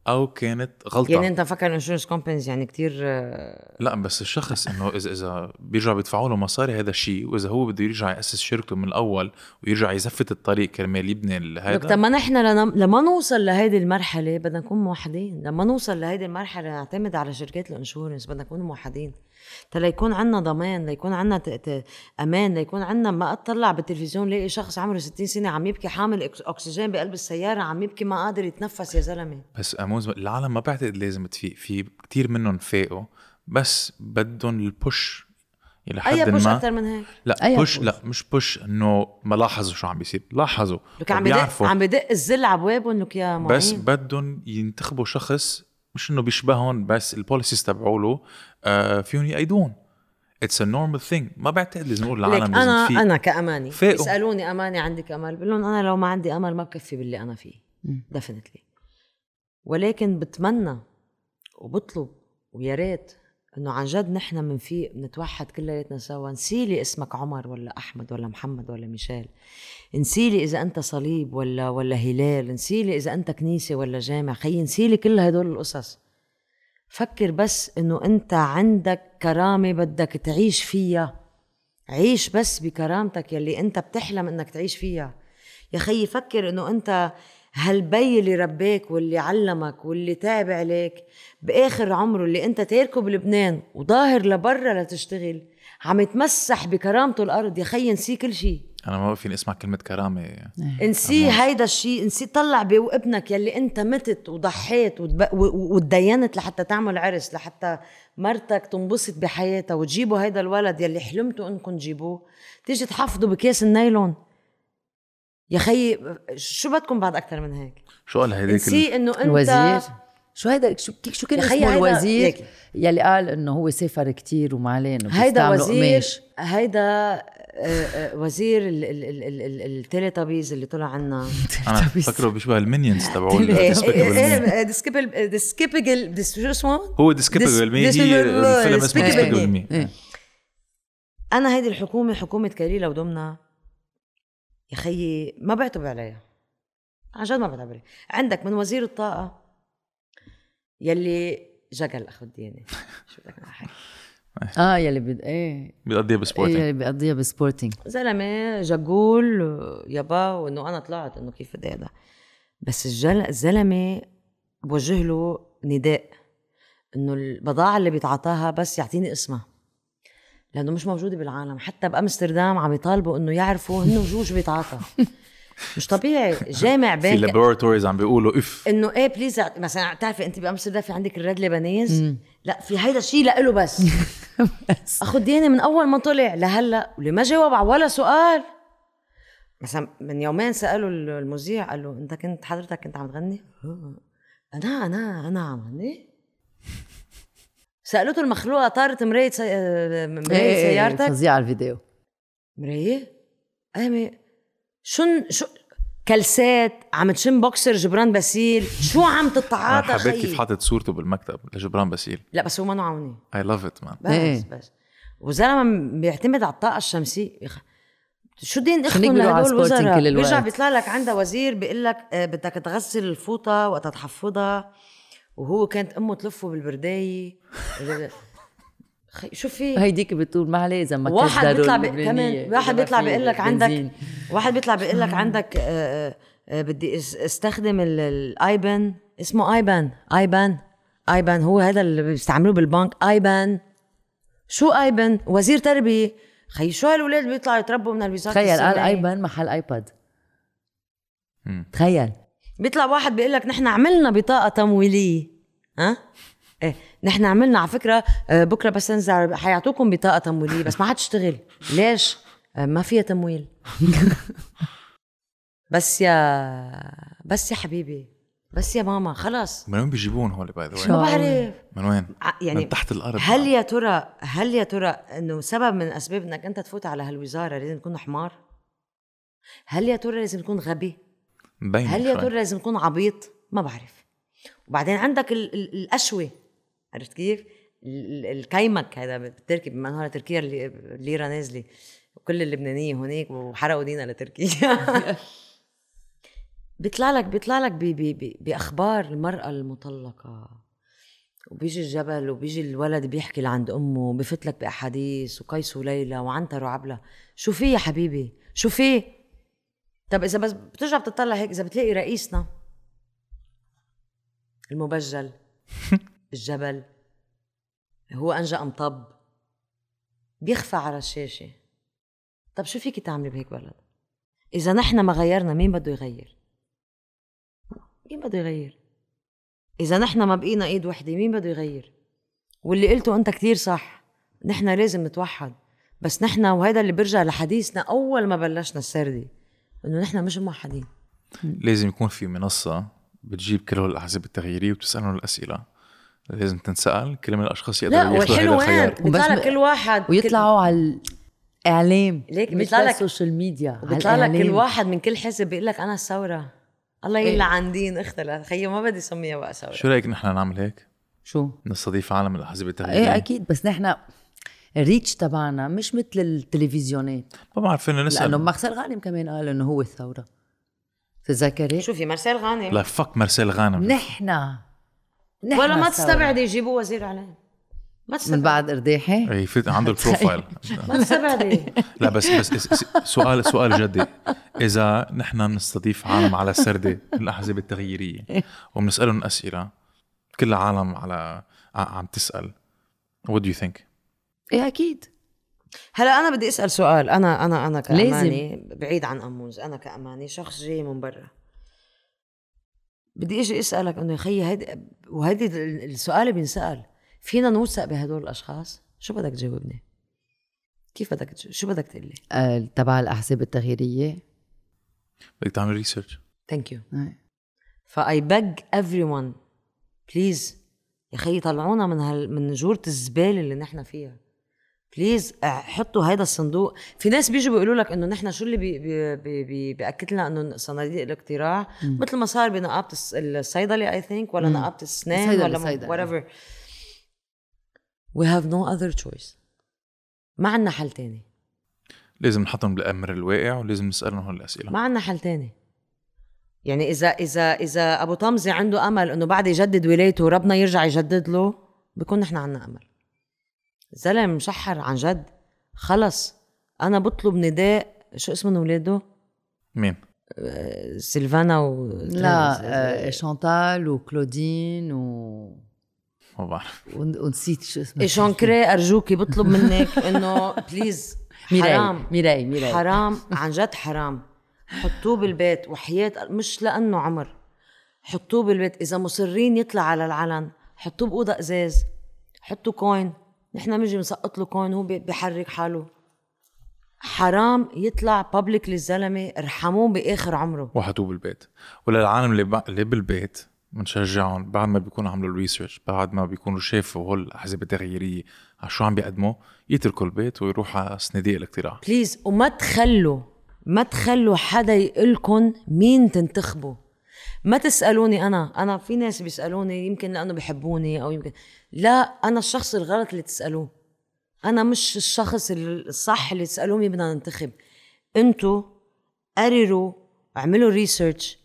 أو كانت غلطة. يعني أنت مفكر insurance companies يعني كتير آه، لا بس الشخص إنه إذا إذا بيرجعوا بيدفعوا له مصاري هذا الشيء وإذا هو بده يرجع يأسس شركته من الأول ويرجع يزفت الطريق كرمال يبني لك هذا طب ما نحن لما نوصل لهيدي المرحلة بدنا نكون موحدين. لما نوصل لهيدي المرحلة نعتمد على شركات ال insurance بدنا نكون موحدين. ليكون عنا ضمان ليكون عنا ت... ت... أمان ليكون عنا ما أطلع بالتلفزيون لاقي شخص عمره 60 سنة عم يبكي حامل أكس- أكسجين بقلب السيارة عم يبكي ما قادر يتنفس يا زلمة. بس almost العالم ما بعتقد لازم تفيق في كتير منهم فاقوا بس بدهم ال push إلى حد أي push ما. أكثر من هيك؟ لا أي push push؟ لا مش push إنه ما لاحظوا شو عم بيصير لاحظوا لك عم بدق عم بدق الذل على ابوابهم لك يا معين. بس بدهم ينتخبوا شخص مش إنه بيشبههم بس ال policies تبعوله فيهم يأيدون. it's a normal thing ما بعتقد لازم نقول العالم أنا لازم أنا كأماني. فاقوا. بيسالوني أماني عندك امل بقول لهم أنا لو ما عندي أمل ما بكفي باللي أنا فيه. ديفينتلي ولكن بتمنى وبطلب ويا ريت إنه عن جد نحن منفيق نتوحد كلياتنا سوا. نسيلي اسمك عمر ولا أحمد ولا محمد ولا ميشيل. نسيلي إذا أنت صليب ولا ولا هلال. نسيلي إذا أنت كنيسة ولا جامع. خيي نسيلي كل هدول القصص. فكر بس إنه أنت عندك كرامة بدك تعيش فيها. عيش بس بكرامتك يلي أنت بتحلم إنك تعيش فيها. يا خيي فكر إنه أنت هالبي اللي رباك واللي علمك واللي تعب عليك بآخر عمره اللي أنت تاركه بلبنان وظاهر لبرا لتشتغل عم يتمسح بكرامته الأرض. يا خيي نسي كل شيء أنا ما فيني أسمع كلمة كرامة. انسي هيدا الشيء انسي طلع بابنك يلي انت متت وضحيت وتدينت لحتى تعمل عرس لحتى مرتك تنبسط بحياتها وتجيبوا هيدا الولد يلي حلمتوا إنكم تجيبوه. تيجي تحفظوا بكيس النايلون. يا خيي شو بدكم بعد أكثر من هيك؟ شو قال هيديك ال- نسي إنه انت الوزير. شو هيدا شو شو كان اسمه الوزير. يلي قال إنه هو سافر كتير وما عليه انه هيدا وزير قماش هيدا وزير التيليتابيز اللي طلع عنا. أنا فكره بيشبه المينيونز تبعوا إيه، إيه،. إيه، Despicable Despicable Des- شو اسمه؟ هو Despicable Me هي الفيلم اسمه ديسكيبل Me. مي إيه. أنا هيدي الحكومة حكومة كليلة ودمنا. يا خيي ما بعتب عليها. عن جد ما بعتب عليها. عندك من وزير الطاقة يلي جقل اخو الديانه شو بدك نحكي آه يلي بد إيه. بيقضيها بسبورتنج يلي بيقضيها بسبورتنج زلمة جقول يابا وإنه أنا طلعت إنه كيف بدي هذا بس الجل... الزلمة بوجه له نداء إنه البضاعه اللي بيتعاطاها بس يعطيني اسمها. لأنه مش موجودة بالعالم. حتى بأمستردام عم يطالبوا إنه يعرفوا هن وجوه شو بيتعاطى. [laughs] مش طبيعي. جامع [laughs] في بين laboratories عم بيقولوا if. إنه إيه please مثلا بتعرفي أنت بأمستردام في عندك الريد لبنيز لا في هيدا الشيء لإله بس. [laughs] أخو ديانه من أول ما طلع لهلا واللي ما جاوب على ولا سؤال. مثلا من يومين سألوا المذيع قال له أنت كنت حضرتك كنت عم تغني؟ أنا أنا أنا عم غني؟ سألته المخلوقة طارت مرايه سي... مرايه سيارتك؟ فظيع الفيديو. مرايه؟ إيه شو شو كلسات عم تشم بوكسر جبران باسيل شو عم تتعاطى حبيت؟ كيف حاطط صورته بالمكتب لجبران باسيل لا بس هو ما عوني اي لاف ات مان بس إيه. بس وزلمة بيعتمد على الطاقة الشمسية. شو دين على لهدول الوزراء. بيرجع بيطلع لك عندها وزير بيقول لك آه، بدك تغسل الفوطة وقت تحفظها وهو كانت أمه تلفه بالبرداية شو في هيديك بتقول ما عليه إذا ما واحد بيطلع كمان واحد بيطلع بيقول لك [laughs] عندك. واحد بيطلع بيقول لك عندك بدي استخدم ال- الايبان اسمه ايبان. ايبان. ايبان. هو هذا اللي بيستعملوه بالبنك. ايبان. شو ايبان؟ وزير تربية. خي شو هالولاد بيطلعوا يتربوا من الوزارة تخيل قال؟ ايبان محل ايباد. تخيل. بيطلع واحد بيقول لك نحن عملنا بطاقة تمويلية. ها؟ إيه نحن عملنا على فكرة آه، بكرة بس ننزل حيعطوكم بطاقة تمويلية بس ما حتشتغل ليش آه، ما فيها تمويل [laughs] بس يا بس يا حبيبي بس يا ماما خلاص من وين بيجيبون هول باي ذا ما بعرف من وين؟ ع- يعني من تحت الأرض هل يا ترى هل يا ترى إنه سبب من أسباب إنك أنت تفوت على هالوزارة لازم تكون حمار؟ هل يا ترى لازم تكون غبي؟ مبين هل يا. ترى لازم تكون عبيط؟ ما بعرف وبعدين عندك ال- ال- القشوه عرفت كيف؟ ال- ال- الكيمك هذا بما انه تركيا اللي- الليره نازلة وكل اللبنانية هناك وحرقوا دينا لتركيا. [laughs] بيطلع لك بيطلع لك بي بي بي بأخبار المرأة المطلقة وبيجي الجبل وبيجي الولد بيحكي لعند أمه بفت لك بأحاديث وقيس وليلى وعنتر وعبلة. شو في يا حبيبي؟ شو في؟ طب إذا بس بترجع بتطلع هيك إذا بتلاقي رئيسنا المبجل. [laughs] الجبل. هو أنجا أم طب؟ بيخفى على الشاشة. طب شو فيك تعملي بهيك بلد؟ إذا نحن ما غيرنا مين بده يغير؟ مين بده يغير؟ إذا نحن ما بقينا إيد وحدة مين بده يغير؟ واللي قلته أنت كتير صح. نحن لازم نتوحد. بس نحن وهذا اللي برجع لحديثنا أول ما بلشنا السردي إنه نحن مش موحدين. لازم يكون في منصة بتجيب كل هول الأحزاب التغييرية وبتسالهم الأسئلة. لازم تنسأل كل من الاشخاص يقدروا لا والحلو وين الخيار. بيطلع كل واحد ويطلعوا على الإعلام ليك مش بيطلع لك- ال social media على وبيطلع لك كل. واحد من كل حزب بيقول لك أنا الثوره الله إيه. يلعن دين اختها خيي ما بدي اسميها بقى ثورة. شو رأيك نحن نعمل هيك؟ شو؟ نستضيف عالم من الأحزاب التغييرية. إيه أكيد. بس نحن ال reach تبعنا مش مثل التلفزيونات. ما بعرف فينا لأنه نسال مارسيل غانم كمان قال إنه هو الثورة. تتذكري؟ شوفي مارسيل غانم. لا fuck مارسيل غانم. نحن ولا ما. تستبعدي يجيبوا وزير إعلام. ما من تستبعدي بعد ارداحي إي فت عنده [laughs] البروفايل. ما تستبعدي لا بس بس سؤال سؤال جدي. إذا نحن بنستضيف عالم على السردة من [laughs] الأحزاب التغييرية وبنسألهم أسئلة كل العالم على عم تسأل what do you think إيه أكيد. هلا أنا بدي أسأل سؤال. أنا أنا أنا لازم. كأماني بعيد عن أموز أنا كأماني شخص جاي من برا. بدي إجي أسألك إنه يا خيي هيدي وهيدي ال- السؤال بينسأل. فينا نوثق بهدول الأشخاص؟ شو بدك تجاوبني؟ كيف بدك شو بدك تقول لي؟ آه، تبع الاحزاب التغييرية. بدك تعمل research Thank you. فاي beg everyone please يا خيي طلعونا من هال من جورة الزبالة اللي نحن فيها. please حطوا هيدا الصندوق. في ناس بيجوا بيقولوا لك إنه نحن شو اللي بي بي بي بي بيأكد لنا إنه صناديق الاقتراع؟ مثل ما صار بنقابة الص- الصيدله I think ولا نقابة السنان ولا. whatever We have no other choice ما عندنا حل تاني. لازم نحطهم بالأمر الواقع ولازم نسألهم هول الأسئلة. ما عندنا حل تاني. يعني إذا إذا إذا أبو طمزي عنده أمل إنه بعد يجدد ولايته وربنا يرجع يجدد له بكون نحن عندنا أمل. زلم مشحر عن جد. خلص. أنا بطلب نداء. شو اسمهم اولاده مين؟ سيلفانا و لا آه، شانتال وكلودين و... ما بعرف. ون- ونسيت شو اسمها شانكري ارجوكي بطلب منك انه please ميراي حرام ميراي ميراي حرام عن جد حرام حطوه بالبيت وحياة مش لأنه عمر حطوه بالبيت إذا مصرين يطلع على العلن حطوه بأوضة إزاز حطوا coin نحن بنجي بنسقط له coin هو بيحرك حاله. حرام يطلع public للزلمة ارحموه بآخر عمره. وحطوه بالبيت. وللعالم اللي, ب... اللي بالبيت بنشجعهم بعد ما بيكونوا عملوا ال research بعد ما بيكونوا شافوا هول الاحزاب التغييرية على شو عم بيقدموا يتركوا البيت ويروحوا على صناديق الاقتراع. please وما تخلوا ما تخلوا حدا يقلكن مين تنتخبوا ما تسألوني أنا. أنا في ناس بيسألوني يمكن لأنه بيحبوني أو يمكن. لا أنا الشخص الغلط اللي تسألوه. أنا مش الشخص الصح اللي تسألوه مين بدنا ننتخب. أنتوا قرروا اعملوا research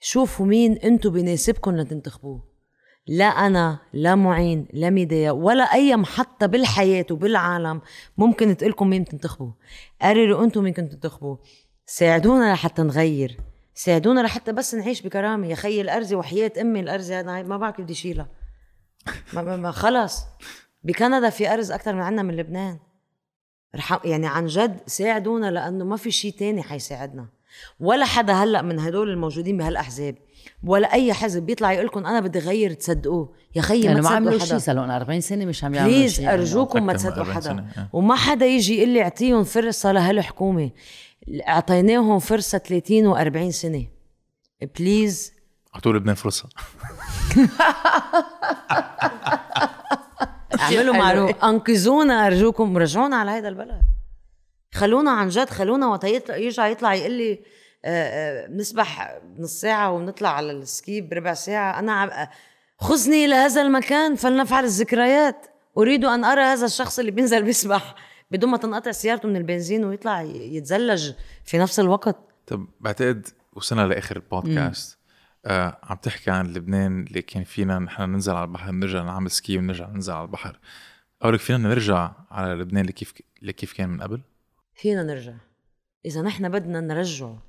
شوفوا مين أنتوا بيناسبكم لتنتخبوه. لا أنا لا معين لا ميديا ولا أي محطة بالحياة وبالعالم ممكن تقلكم مين تنتخبوا قرروا أنتم مين كنتوا تنتخبوا ساعدونا لحتى نغير. ساعدونا لحتى بس نعيش بكرامة. يا خيي الأرزة وحياة أمي الأرزة هاي ما بعرف كيف بدي شيلها. ما, ما, ما خلص. بكندا في أرز أكتر من عنا من لبنان. رح يعني عن جد ساعدونا لأنه ما في شيء تاني حيساعدنا. ولا حدا هلأ من هدول الموجودين بهالأحزاب ولا أي حزب بيطلع يقول لكم أنا بدي غير تصدقوه. يا خيي يعني ما ما عملوا تصدقوا شيء حدا صار لهم 40 سنة مش عم يعملوا please شيء يعني. أرجوكم ما تصدقوا 40 حدا. سنة، إيه. وما حدا يجي يقول لي اعطيهم فرصة لهالحكومة. أعطيناهم فرصة 30 و40 سنة. بليز اعطوا لبنان فرصة. [laughs] اعملوا. معروف [laughs] أنقذونا أرجوكم رجعونا على هذا البلد. خلونا عن جد خلونا وقت يطلع يرجع يطلع يقول لي آه، آه، بنسبح نص ساعة وبنطلع على ال ski بربع ساعة. أنا عم خذني إلى هذا المكان فلنفعل الذكريات. أريد أن أرى هذا الشخص اللي بينزل بيسبح. بدون ما تنقطع سيارته من البنزين ويطلع يتزلج في نفس الوقت؟ طب بعتقد وصلنا لآخر البودكاست آه عم تحكي عن لبنان اللي كان فينا نحن ننزل على البحر نرجع نعمل ski ونرجع ننزل على البحر. أقول لك فينا نرجع على لبنان اللي كيف اللي كيف كان من قبل؟ فينا نرجع. إذا نحن بدنا نرجعه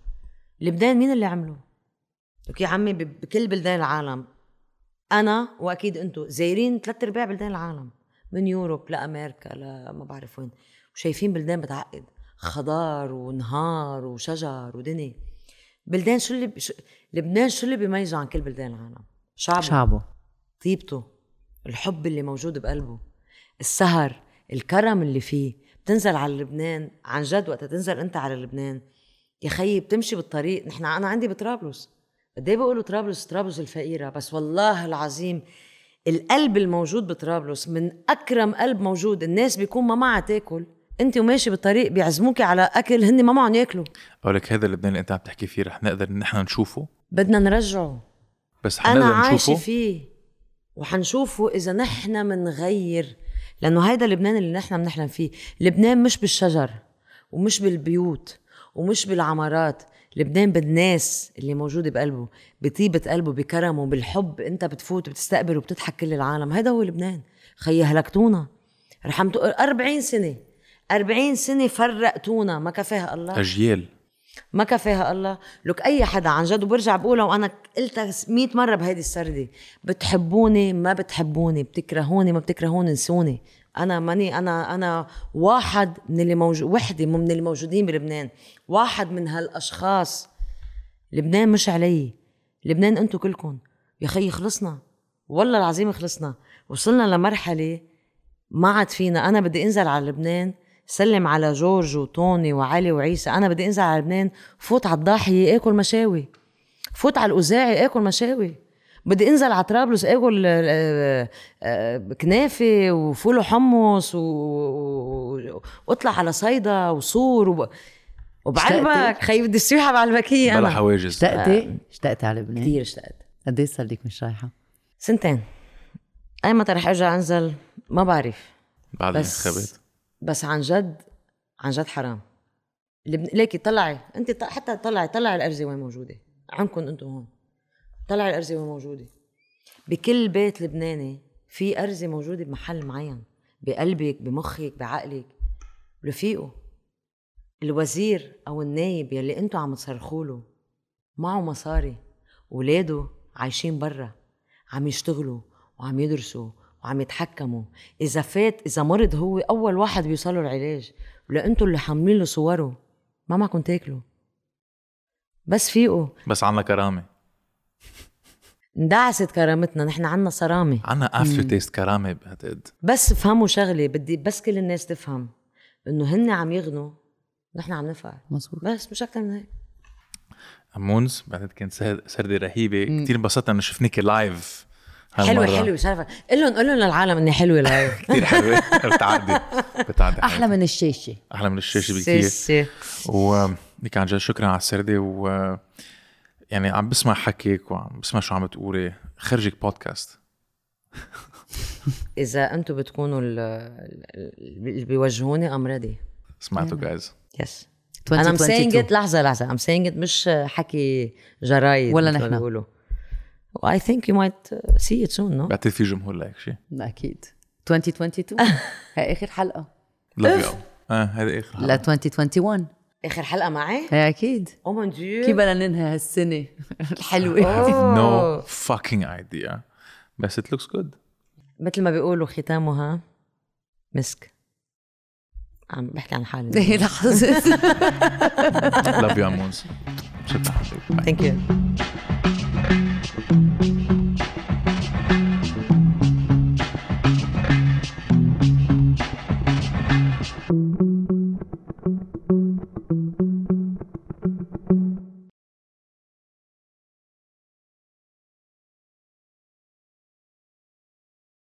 لبنان مين اللي عمله؟ لك يا عمي بكل بلدان العالم. أنا وأكيد أنتو زايرين ثلاث أرباع بلدان العالم. من يوروب لأمريكا لا ما بعرف وين. وشايفين بلدان بتعقد. خضار ونهار وشجر ودنيا. بلدان شو اللي ب... شو... لبنان شو اللي بيميزه عن كل بلدان العالم؟ شعبه. شعبه. طيبته. الحب اللي موجود بقلبه. السهر. الكرم اللي فيه. بتنزل على لبنان. عن جد وقت تنزل انت على لبنان. يا خيي بتمشي بالطريق. نحن أنا عندي بطرابلس. قد إيه بيقولوا طرابلس؟ طرابلس الفقيرة. بس والله العظيم القلب الموجود بطرابلس من أكرم قلب موجود. الناس بيكون ما معها تاكل انت وماشي بالطريق بيعزموكي على أكل هن ما معهم ياكلوا. لك هذا اللبنان اللي انت عم تحكي فيه رح نقدر نحن نشوفه. بدنا نرجعه. بس أنا حنقدر عايشة نشوفه؟ فيه. وحنشوفه إذا نحن منغير. لأنه هيدا لبنان اللي نحن بنحلم فيه. لبنان مش بالشجر ومش بالبيوت ومش بالعمارات. لبنان بالناس اللي موجودة بقلبه بطيبة قلبه بكرمه بالحب. أنت بتفوت بتستقبل وبتضحك كل العالم. هيدا هو لبنان. خيي هلكتونا رحمتو 40 سنة. 40 سنة فرقتونا. ما كفاها الله. أجيال. ما كفاها الله. لك أي حدا عن جد وبرجع بقولها وأنا قلتها 100 مرة بهيدي السردة بتحبوني؟ ما بتحبوني. بتكرهوني؟ ما بتكرهوني. نسوني أنا ماني أنا أنا واحد من اللي موجود وحدة من اللي موجودين بلبنان. واحد من هالأشخاص. لبنان مش علي. لبنان أنتو كلكم يا خيي خلصنا. والله العظيم خلصنا. وصلنا لمرحلة ما عاد فينا. أنا بدي أنزل على لبنان سلم على جورج وتوني وعلي وعيسى. أنا بدي أنزل على لبنان فوت على الضاحية آكل مشاوي. فوت على الاوزاعي آكل مشاوي. بدي أنزل على طرابلس آكل آه، آه، كنافة وفول وحمص وأطلع على صيدا وصور وب... وبعلبك؟ خيي بدي السياحه بعلبكيه بلا أنا. حواجز. اشتقتي؟ اشتقتي على لبنان؟ كثير اشتقت. قد إيه صار لك مش رايحة؟ سنتين. أي متى رح أرجع أنزل؟ ما بعرف. بعد بس الانتخابات بس عن جد عن جد حرام. ليكي طلعي انت. حتى طلعي طلعي الارزه وين موجودة. عندكم أنتم هون. طلعي الارزه وين موجودة. بكل بيت لبناني في ارزه موجودة بمحل معين بقلبك بمخك بعقلك. رفيقه. الوزير أو النايب يلي أنتم عم تصرخوا له معه مصاري. ولاده عايشين برا. عم يشتغلوا وعم يدرسوا وعم يتحكموا. إذا فات إذا مرض هو أول واحد بيوصلوا العلاج ولا أنتم اللي حاملين له صوره ما معكم تاكلوا. بس فيقوا. بس عنا كرامة. اندعست كرامتنا نحن عنا صرامة. عنا افتر تيست كرامة بعتقد بس افهموا شغلة بدي بس كل الناس تفهم إنه هن عم يغنوا نحن عم نفعل. مزبوط بس مش أكثر من هيك. امونز بعتقد كانت سر- سردة رهيبة. كثير انبسطت إنه شفناك لايف حلوة حلوة شرفة قل لهم قل لهم للعالم إني حلوة لايف [laughs] كثير حلوة. بتعدي بتعدي. أحلى من الشاشة. أحلى من الشاشة بكثير سي ولك عن جد شكرا على السردة. و يعني عم بسمع حكيك وعم بسمع شو عم بتقولي. خرجك بودكاست. [laughs] إذا أنتم بتكونوا ال- ال- اللي بيوجهوني ام ريدي سمعتوا جايز يس أنا ام 2022. سينج ات لحظة لحظة. ام سينج ات مش حكي جرايد ولا نحن. بيقولوا. اي ثينك يو مايت سي ات سون نو بعتقد في جمهور لهيك شيء أكيد. 2022 [laughs] هاي آخر حلقة. لاف يو آه هذا آخر لا 2021 آخر حلقة معي؟ هي أكيد. أو مون ديو كيف بدنا ننهي هالسنة؟ [laughs] الحلوة. نو fucking idea. بس it looks good. مثل ما بيقولوا ختامها مسك. عم بحكي عن حالي. [laughs] هي لحظه love you امونز شكرا. حبيبي ثانك يو